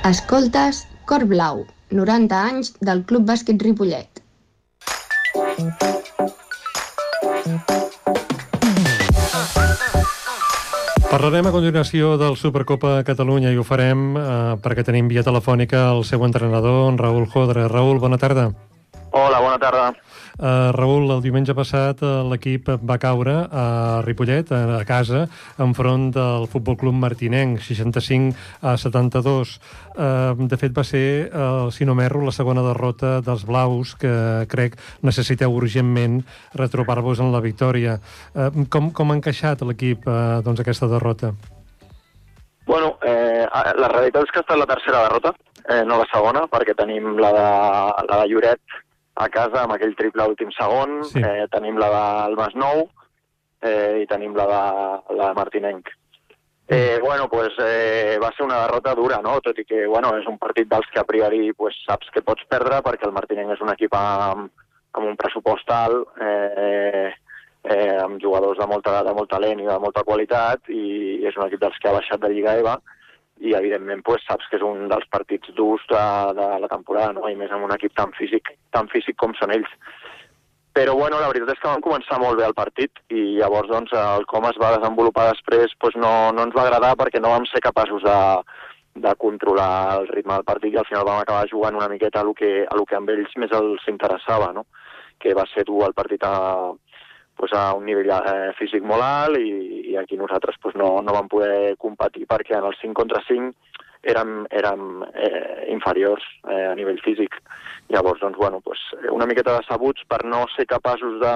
Escoltes Cor Blau, 90 anys del Club Bàsquet Ripollet. Parlarem a continuació del Supercopa Catalunya i ho farem eh, perquè tenim via telefònica el seu entrenador, en Raül Jodre. Raül, bona tarda. Hola, bona tarda. Uh, Raül, el diumenge passat uh, l'equip va caure a Ripollet, a, a casa, enfront del Futbol Club Martinenc, 65 a 72. Uh, de fet, va ser, uh, si no m'erro, la segona derrota dels blaus, que crec necessiteu urgentment retrobar-vos en la victòria. Uh, com, com ha encaixat l'equip uh, doncs, aquesta derrota? Bueno, eh, la realitat és que ha estat la tercera derrota, eh, no la segona, perquè tenim la de, la de Lloret a casa amb aquell triple a últim segon, Sí. eh, tenim la del Masnou eh, i tenim la de, la de Martinenc. Eh, bueno, pues, eh, va ser una derrota dura, no? tot i que bueno, és un partit dels que a priori pues, saps que pots perdre perquè el Martinenc és un equip amb, amb un pressupost alt, eh, eh, amb jugadors de, molta, de molt talent i de molta qualitat i és un equip dels que ha baixat de Lliga EVA i evidentment pues, saps que és un dels partits durs de, de la temporada no? i més amb un equip tan físic, tan físic com són ells. Però bueno, la veritat és que vam començar molt bé el partit i llavors doncs, el com es va desenvolupar després pues, no, no ens va agradar perquè no vam ser capaços de, de controlar el ritme del partit i al final vam acabar jugant una miqueta a lo que, a lo que amb ells més els interessava, no? que va ser dur el partit a, pues, a un nivell eh, físic molt alt i, i aquí nosaltres pues, no, no vam poder competir perquè en el 5 contra 5 érem, érem eh, inferiors eh, a nivell físic. Llavors, doncs, bueno, pues, una miqueta decebuts per no ser capaços de,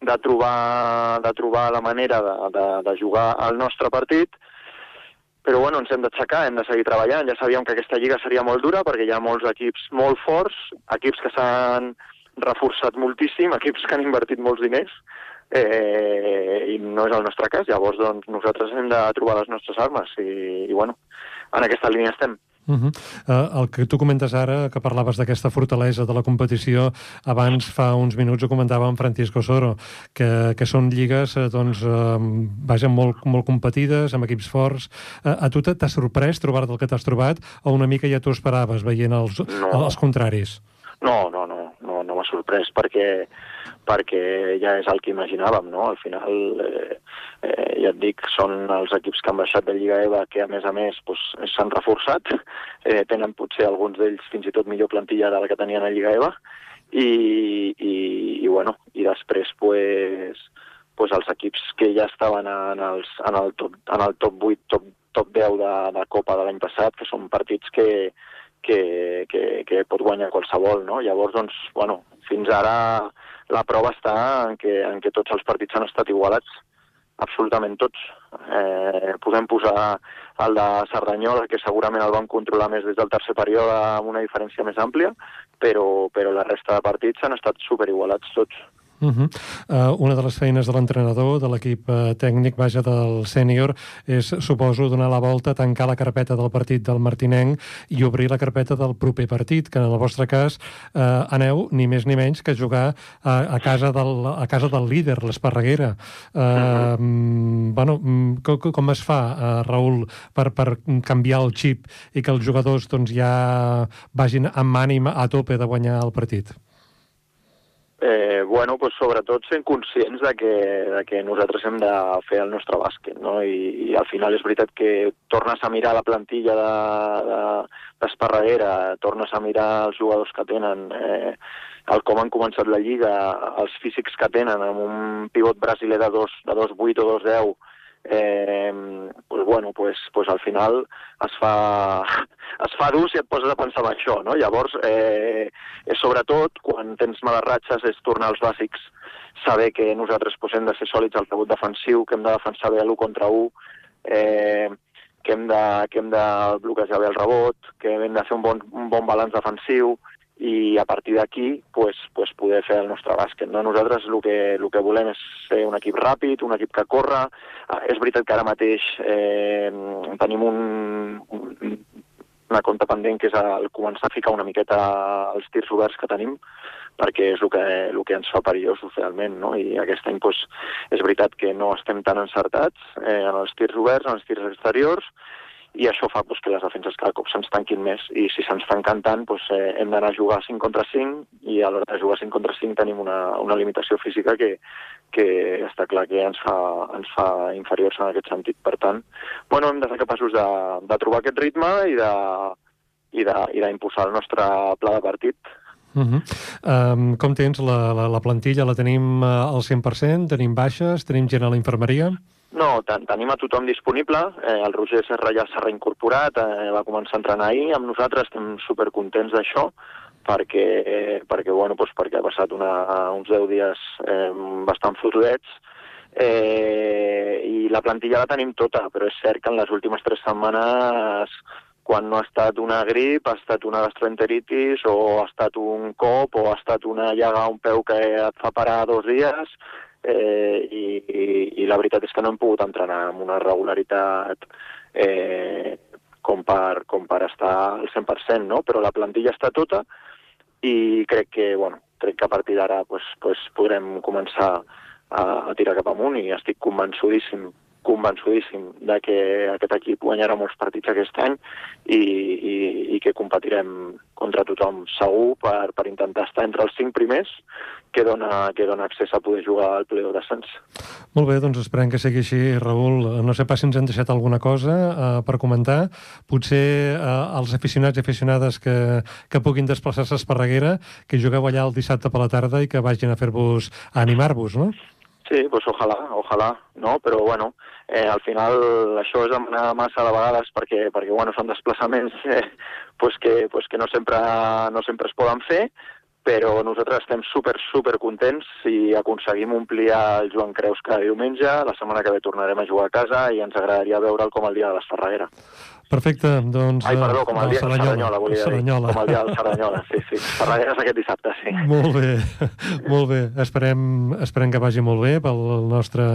de, trobar, de trobar la manera de, de, de jugar al nostre partit, però bueno, ens hem d'aixecar, hem de seguir treballant. Ja sabíem que aquesta lliga seria molt dura perquè hi ha molts equips molt forts, equips que s'han reforçat moltíssim, equips que han invertit molts diners, eh, i no és el nostre cas. Llavors, doncs, nosaltres hem de trobar les nostres armes i, i bueno, en aquesta línia estem. Uh -huh. uh, el que tu comentes ara, que parlaves d'aquesta fortalesa de la competició, abans, fa uns minuts, ho comentava en Francisco Soro, que, que són lligues eh, doncs, uh, vaja, molt, molt competides, amb equips forts. Uh, a tu t'ha sorprès trobar-te el que t'has trobat o una mica ja t'ho esperaves veient els, No. els contraris? No, no, no, no, no m'ha sorprès perquè, perquè ja és el que imaginàvem, no? Al final, eh, eh, ja et dic, són els equips que han baixat de Lliga EVA que, a més a més, doncs, s'han reforçat. Eh, tenen potser alguns d'ells fins i tot millor plantilla de la que tenien a Lliga EVA. I, i, i bueno, i després, pues, pues els equips que ja estaven en, els, en, el, top, en el top 8, top, top 10 de, de Copa de l'any passat, que són partits que, que, que, que pot guanyar qualsevol, no? Llavors, doncs, bueno, fins ara la prova està en que, en que tots els partits han estat igualats, absolutament tots. Eh, podem posar el de Cerdanyola, que segurament el van controlar més des del tercer període amb una diferència més àmplia, però, però la resta de partits han estat superigualats tots. Uh -huh. uh, una de les feines de l'entrenador, de l'equip uh, tècnic, vaja, del sènior, és, suposo, donar la volta, tancar la carpeta del partit del Martinenc i obrir la carpeta del proper partit, que en el vostre cas uh, aneu ni més ni menys que jugar a, a, casa, del, a casa del líder, l'Esparreguera. Uh, uh -huh. bueno, mm, com, com es fa, uh, Raül, per, per canviar el xip i que els jugadors doncs, ja vagin amb ànim a tope de guanyar el partit? Eh, bueno, pues sobretot sent conscients de que, de que nosaltres hem de fer el nostre bàsquet, no? I, i al final és veritat que tornes a mirar la plantilla d'Esparreguera, de, de, tornes a mirar els jugadors que tenen, eh, el com han començat la Lliga, els físics que tenen, amb un pivot brasiler de 2, de 2'8 o 2'10, eh, pues bueno, pues, pues al final es fa, es fa dur si et poses a pensar en això, no? Llavors, eh, sobretot, quan tens males ratxes, és tornar als bàsics, saber que nosaltres pues, hem de ser sòlids al rebut defensiu, que hem de defensar bé l'1 contra 1, eh, que hem, de, que hem de bloquejar bé el rebot, que hem de fer un bon, un bon balanç defensiu, i a partir d'aquí pues, pues poder fer el nostre bàsquet. No? Nosaltres el que, el que volem és ser un equip ràpid, un equip que corre. Ah, és veritat que ara mateix eh, tenim un, un, una compta pendent que és el començar a ficar una miqueta els tirs oberts que tenim perquè és el que, el que ens fa perillosos realment, no? I aquest any pues, és veritat que no estem tan encertats eh, en els tirs oberts, en els tirs exteriors, i això fa pues, que les defenses cada cop se'ns tanquin més i si se'ns tanquen tant pues, eh, hem d'anar a jugar 5 contra 5 i a l'hora de jugar 5 contra 5 tenim una, una limitació física que, que està clar que ens fa, ens fa inferiors en aquest sentit. Per tant, bueno, hem de ser capaços de, de trobar aquest ritme i de i d'impulsar el nostre pla de partit. Uh -huh. um, com tens la, la, la plantilla? La tenim uh, al 100%? Tenim baixes? Tenim gent a la infermeria? No, ten tenim a tothom disponible. Eh, el Roger Serra ja s'ha reincorporat, eh, va començar a entrenar ahir amb nosaltres, estem supercontents d'això, perquè, eh, perquè, bueno, doncs perquè ha passat una, uns 10 dies eh, bastant fotudets, eh, i la plantilla la tenim tota, però és cert que en les últimes tres setmanes quan no ha estat una grip, ha estat una gastroenteritis, o ha estat un cop, o ha estat una llaga a un peu que et fa parar dos dies, eh, i, i, i la veritat és que no hem pogut entrenar amb una regularitat eh, com, per, com per estar al 100%, no? però la plantilla està tota i crec que, bueno, crec que a partir d'ara pues, pues podrem començar a, a tirar cap amunt i estic convençudíssim convençudíssim de que aquest equip guanyarà molts partits aquest any i, i, i que competirem contra tothom segur per, per intentar estar entre els cinc primers que dona, que dona accés a poder jugar al playoff d'ascens. Molt bé, doncs esperem que sigui així, Raül. No sé pas si ens han deixat alguna cosa uh, per comentar. Potser uh, els aficionats i aficionades que, que puguin desplaçar-se a Esparreguera, que jugueu allà el dissabte per la tarda i que vagin a fer-vos, a animar-vos, no? Sí, pues ojalà, ojalà, no? Però, bueno, eh, al final això és demanar massa de vegades perquè, perquè bueno, són desplaçaments eh, pues que, pues que no, sempre, no sempre es poden fer, però nosaltres estem super, super contents si aconseguim omplir el Joan Creus cada diumenge, la setmana que ve tornarem a jugar a casa i ens agradaria veure'l com el dia de l'Esferraguera. Perfecte, doncs... Ai, perdó, eh, com el dia de Cerdanyola, volia dir. Cerdanyola. Com el dia del Cerdanyola, sí, sí. Esferraguera és aquest dissabte, sí. Molt bé, molt bé. Esperem, esperem que vagi molt bé pel nostre,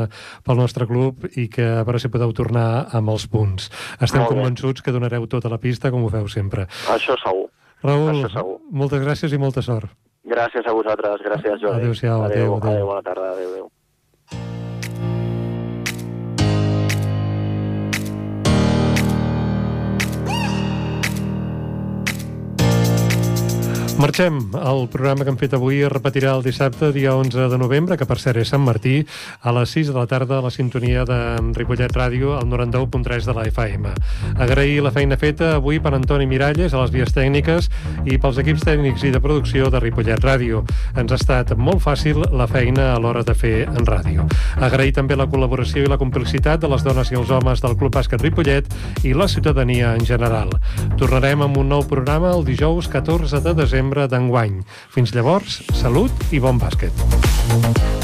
pel nostre club i que a veure si podeu tornar amb els punts. Estem Molt bé. convençuts que donareu tota la pista, com ho feu sempre. Això segur. Raül, moltes gràcies i molta sort. Gràcies a vosaltres, gràcies, Jordi. Adéu-siau, adéu, adéu, adéu. adéu, bona tarda, adéu, adéu. Marxem. El programa que hem fet avui es repetirà el dissabte, dia 11 de novembre, que per cert és Sant Martí, a les 6 de la tarda a la sintonia de Ripollet Ràdio, al 91.3 de la FM. Agrair la feina feta avui per Antoni Miralles a les vies tècniques i pels equips tècnics i de producció de Ripollet Ràdio. Ens ha estat molt fàcil la feina a l'hora de fer en ràdio. Agrair també la col·laboració i la complicitat de les dones i els homes del Club Bàsquet Ripollet i la ciutadania en general. Tornarem amb un nou programa el dijous 14 de desembre d'enguany. Fins llavors, salut i bon bàsquet.